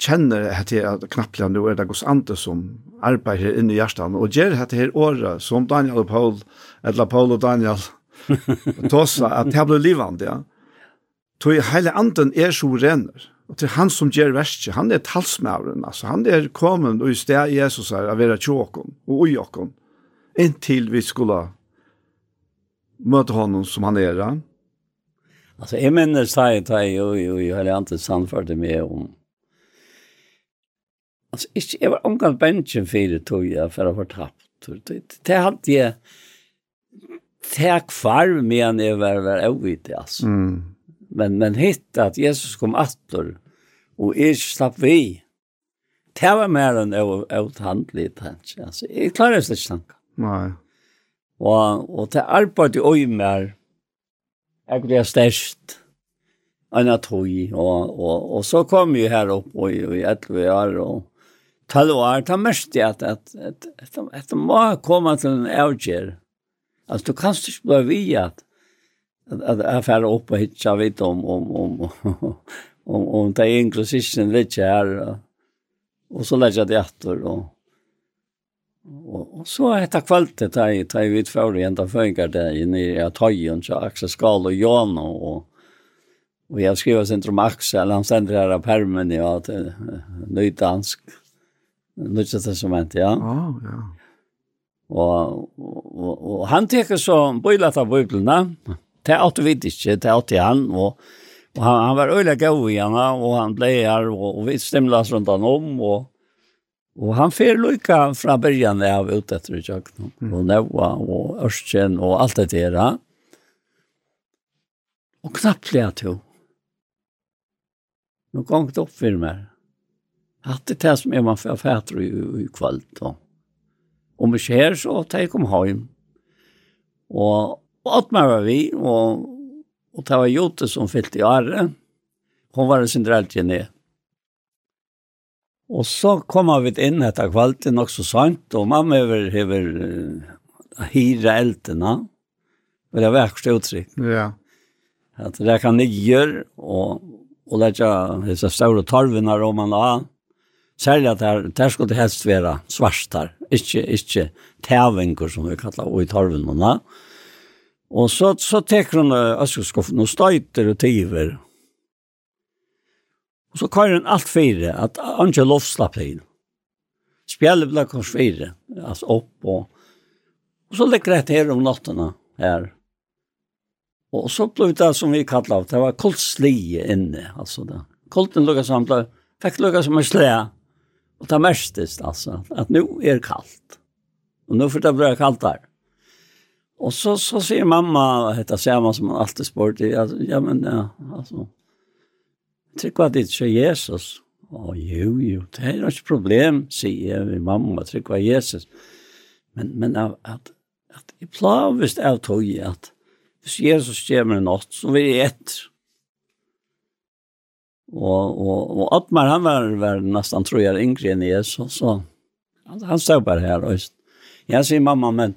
Kjenner jeg til at knapplega nå er det gos andre som arbeider her inne i hjertan, og gjør dette her året som Daniel og Paul, eller Paul og Daniel, *laughs* tåsa at det blir livande, ja. Tog hele anden er så renner, og til han som gjør verset, han er talsmævren, altså han er kommet og i sted Jesus er av være tjåkon og ujåkon, inntil vi skulle møte honom som han är. Alltså jag minner sig att jag och jag hade inte samfört med om Alltså inte jag var omgång bänken för det tog jag för att få tappt. Det hade jag tack kvar med när jag var, var ovitig alltså. Mm. Men, men hitt att Jesus kom attor och jag slapp vi. Det var mer än outhandligt. Alltså, jag klarar det inte tanken. Nej. Og, og til arbeid i øymer, jeg ble størst, enn at høy, og, og, og så kom vi her opp og, og i 11 år, og tala år, ta mest i at, at, at, at, at det må komme til en avgjør. Altså, du kan ikke bli vi at, at, at jeg færre opp og hitja vidt om, om, om, om, om, om det er inklusisjonen litt her, og, og så lærte jeg det etter, og, Og, og så etter kvalitet da jeg tar vidt for igjen da føringer det inn i Atøyen, så Aksel Skal og Jan og Og jeg skriver sin om Aksel, han sender her av permen, ja, til nøydansk, nøydansk ja. Ja, ja. Og, og, og han teker så bøylet av bøyblene, det er alt du vet ikke, det er alt han, og, og han, han var øyelig gøy i henne, og han ble her, og, og vi stemlet rundt han om, og, Og han fer lykka fra byrjan av ut etter i kjøkken, mm. og Neua, og Ørsten, og alt det der. Og knappt lea to. Nå gong det opp for meg. Hatt det det som er man fyrir fætter i, i kvöld. Og. Om ikke her, så tar jeg kom hjem. Og, og alt meg var vi, og, og det var Jote som fyllt i året. Hun var en sindrelt genet. Og så kom vi inn etter kvalten nok så sant, og mamma hever, hever uh, hira eltena, og det var verkst uttrykk. Ja. At det kan jeg gjøre, og, og det er ikke store torvene om man har, særlig at det, det skulle helst være svarstar, ikke, ikke tævinger som vi kallar, og i torvene. man. Og så, så teker hun øskeskuffen og støyter og tiver, og Og så kører han alt fire, at han ikke lovslapp det inn. Spjellet ble kors fire, altså opp og... Og så ligger det her om nattene, her. Og så ble det som vi kallet av, det var koltslige inne, altså det. Kolten lukket som ble, fikk lukket som en slæ, og det mestes, altså, at nå er det kaldt. Og nå får det bli kaldt der. Og så, så sier mamma, dette ser man som man alltid spør til, ja, men ja, altså, Trykva det ikke Jesus. Å, jo, jo, det er ikke problem, sier jeg min mamma, trykva Jesus. Men, men at, at, at jeg plav hvis jeg tog at hvis Jesus kommer en natt, så vil jeg etter. Og, og, og Atmar, han var, var nesten, tror jeg, yngre enn Jesus, så han, han stod bare her. Og, jeg sier, mamma, men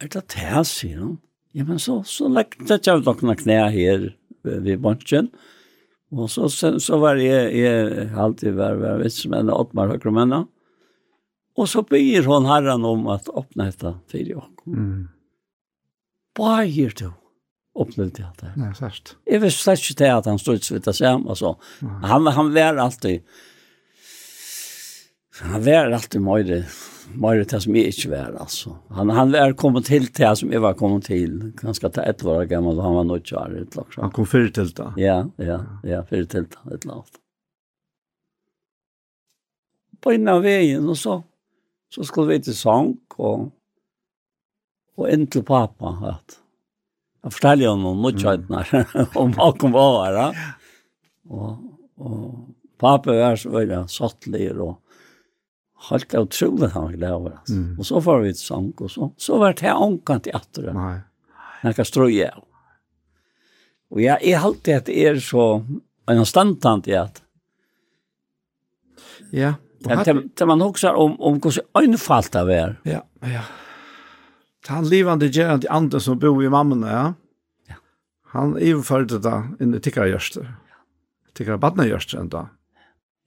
er det det, sier han? Ja, men så, så legger det ikke av dere knæ her vid bunchen. Og så, så, så var jeg, jeg alltid var, var med og Ottmar Høkremenna. Og så byr hon herren om at åpne detta til jeg Mm. Bare gir du Öppna jeg det. Nei, sørst. Jeg visste slett ikke til at han stod ut det och så. Han, han var alltid... Han var alltid møyre mer det som jeg ikke var, altså. Han, han var kommet til det som jeg var kommet til, ganske til ett år gammel, han var nødt til å lag. Han kom før til det? Ja, ja, ja, før til det, et lag. På innan av veien, og så, så skulle vi til sang, og, og inn til pappa, at jeg forteller jo noen nødkjøytene, mm. *laughs* om kom var her, og, og pappa var så veldig sattelig, og helt utrolig han ville ha. Mm. Og så får vi et sang, og så. Så var det ångkant i att Nei. Nej. När kan ströja. Og jeg er alltid att er så en standant i at. Ja. Det man också om om hvordan så enfalt det är. Ja, ja. Han levande gerant i anden som bor i mamman, ja. Ja. Han överförde det in i tickar görster. Tickar badna görster ända.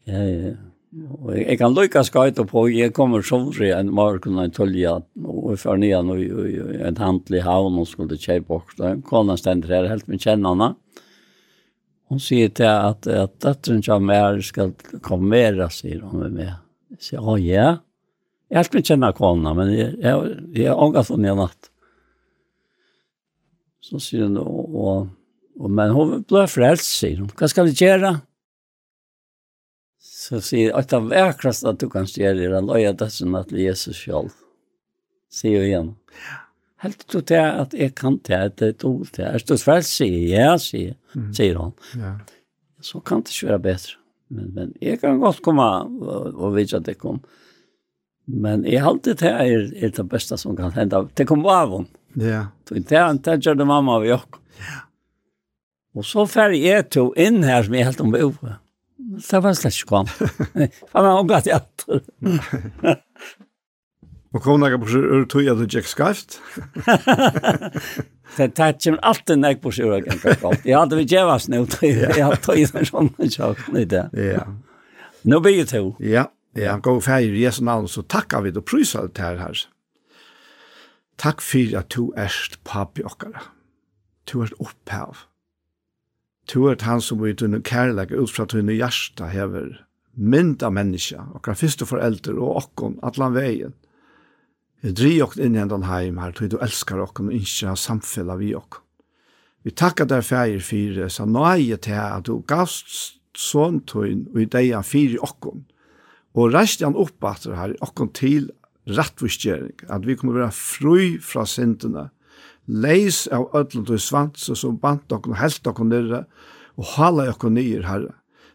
Ja, ja. Og jeg kan lykke skøyte på, jeg kommer sovri en morgen en tulja, og for nian og en handel i havn, og skulle kjeipa okta. Kona stender her, helt med kjennana. Hun sier til at, at døtteren som er skal komme kommera, sier hun med meg. Jeg sier, å ja, jeg er helt med kjenna kona, men jeg, jeg, jeg ångat hon i natt. Så sier hun, og, og, og men hun ble frelst, sier hun. Hva skal vi gjøre? Hva skal vi gjøre? Så sier at det verkrast at du kan gjøre er å løye dødsen til Jesus selv. Sier jo igjen. Helt du til at jeg kan til at det er ord til. Er du svært sier ja, sier, sier han. Ja. Så kan det ikke være bedre. Men, men jeg kan godt komme og, og vite at det kom. Men jeg har alltid det er, er det beste som kan hende. Det kom av henne. Ja. Det er det gjør det mamma og jeg. Ja. Og så fer jeg to inn her som jeg helt om behovet. Det var slett ikke kom. *laughs* Han var omgatt i alt. Og kom nægge på seg ur tog at du gikk skarft? *laughs* Det tar ikke alltid nægge på seg ur at jeg hadde vi djevast nå, jeg hadde tog i den sånne sjakken i det. Ja. Nå blir jeg to. Ja, ja, gå og feir i Jesu navn, så takkar vi og prysa det her her. Takk for at du erst papi okkara. Du erst opphav to er han som vi tunne kærlek ut fra tunne hjärsta hever mynd av menneska, okra fyrste foreldre og okkon, atlan veien. Vi dri okt inn i endan heim her, tog du elskar okkon og innskja samfella vi okkon. Vi takkar der feir fyrir, sa nøye til at du gavst sånn tøyn og i deia fyrir okkon, og reist han opp at her okkon til rettvisgjering, at vi kommer være fru fra syndene, og leis av ödlund og svans og som bant okkur, helt okkur nirra og hala okkur nir, herre.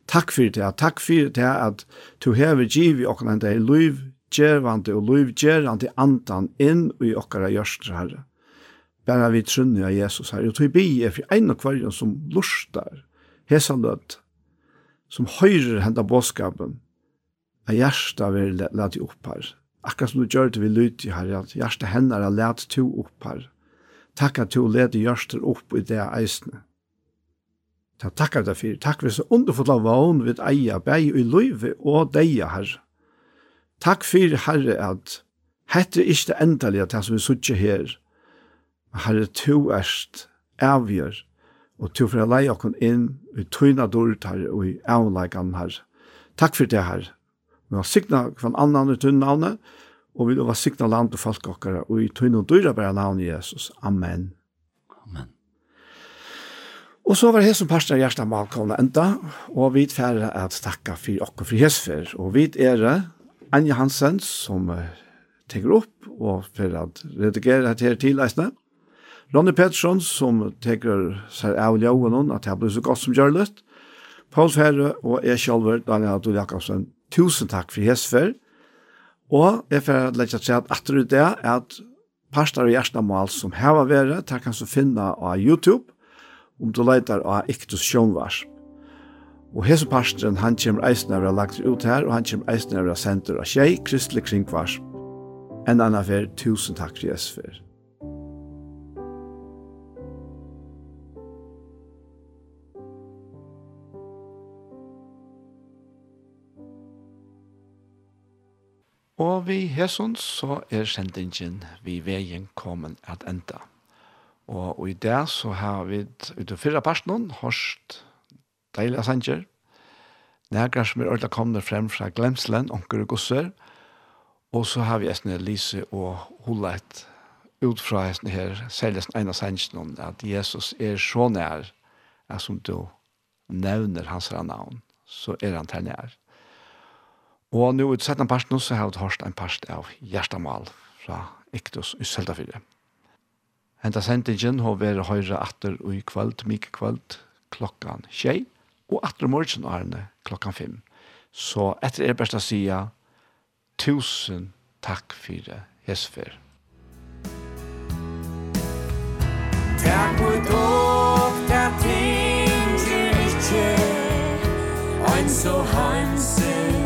Takk fyrir det, takk fyrir det at du hever givi okkur enn det er luiv djervande og luiv gjervande andan inn i okkara gjørster, herre. Bæra vi trunni av Jesus, herre, og tog bi er fri ein og kvarjon som lustar, hesa lød, som høyrer henda båskapen, a hjärsta vi lade upp her. Akkurat som du gjør det vi lyder her, at hjärsta henne är lät to upp här. Takk at du leder hjørster opp i det eisene. Ta takk takkar deg fyrir. Takk for så underfulla vogn vid eia bæg i løyve og deia, herre. Takk fyrir, herre, at hette ikke det endelige til som vi suttje her. Herre, to erst avgjør, og to for å leie okken inn i tøyna dårlig, herre, og i avleggen, herre. Takk for det, herre. Vi har signa kvann annan ut navnet, og vil over sikna land og folk okkara, og i tøyne og dyra bare navn Jesus. Amen. Amen. Og så var hesen som av hjertet malkovna enda, og vi færre at takka for okker for hesfer, og vi er Anja Hansen som teker opp og for at redigere her til eisene. Ronny Pettersson som teker seg av ljøen at jeg blir så godt som gjør litt. Paul Herre og jeg selv, Daniel Adol Jakobsen, tusen takk for hesfer. Og jeg får legge til at etter det er at parster og hjertemål som heva være, det kan du finne av YouTube, om du leter av Iktus Sjønvars. Og hese parsteren, han kommer eisen av å lagt ut her, og han kommer eisen av å sende av tjei, Kristelig Kringvars. En annen fer, tusen takk for Jesus for. Og vi hesson så er sendingen vi veien kommen at enda. Og i det så har vi ut av fyrre personen hørst deilige sanger, Nægra som er ordentlig kommer frem fra Glemslen, onker og gosser, og så har vi eisne Lise og Holleit ut fra eisne her, særlig eisne ene sangen at Jesus er så nær, er som du nevner hans navn, så er han til nær. Og nå i setten parst nå så har jeg hørt en parst av Gjerstamal fra Iktus i Seldafyrre. Henta sendingen har vært høyre atter og i kveld, mye kveld, klokkan tjei, og atter morgen Arne klokkan fem. Så etter er best å si tusen takk for det, Hesfer. Takk for dog, takk til ikke, ein så hansen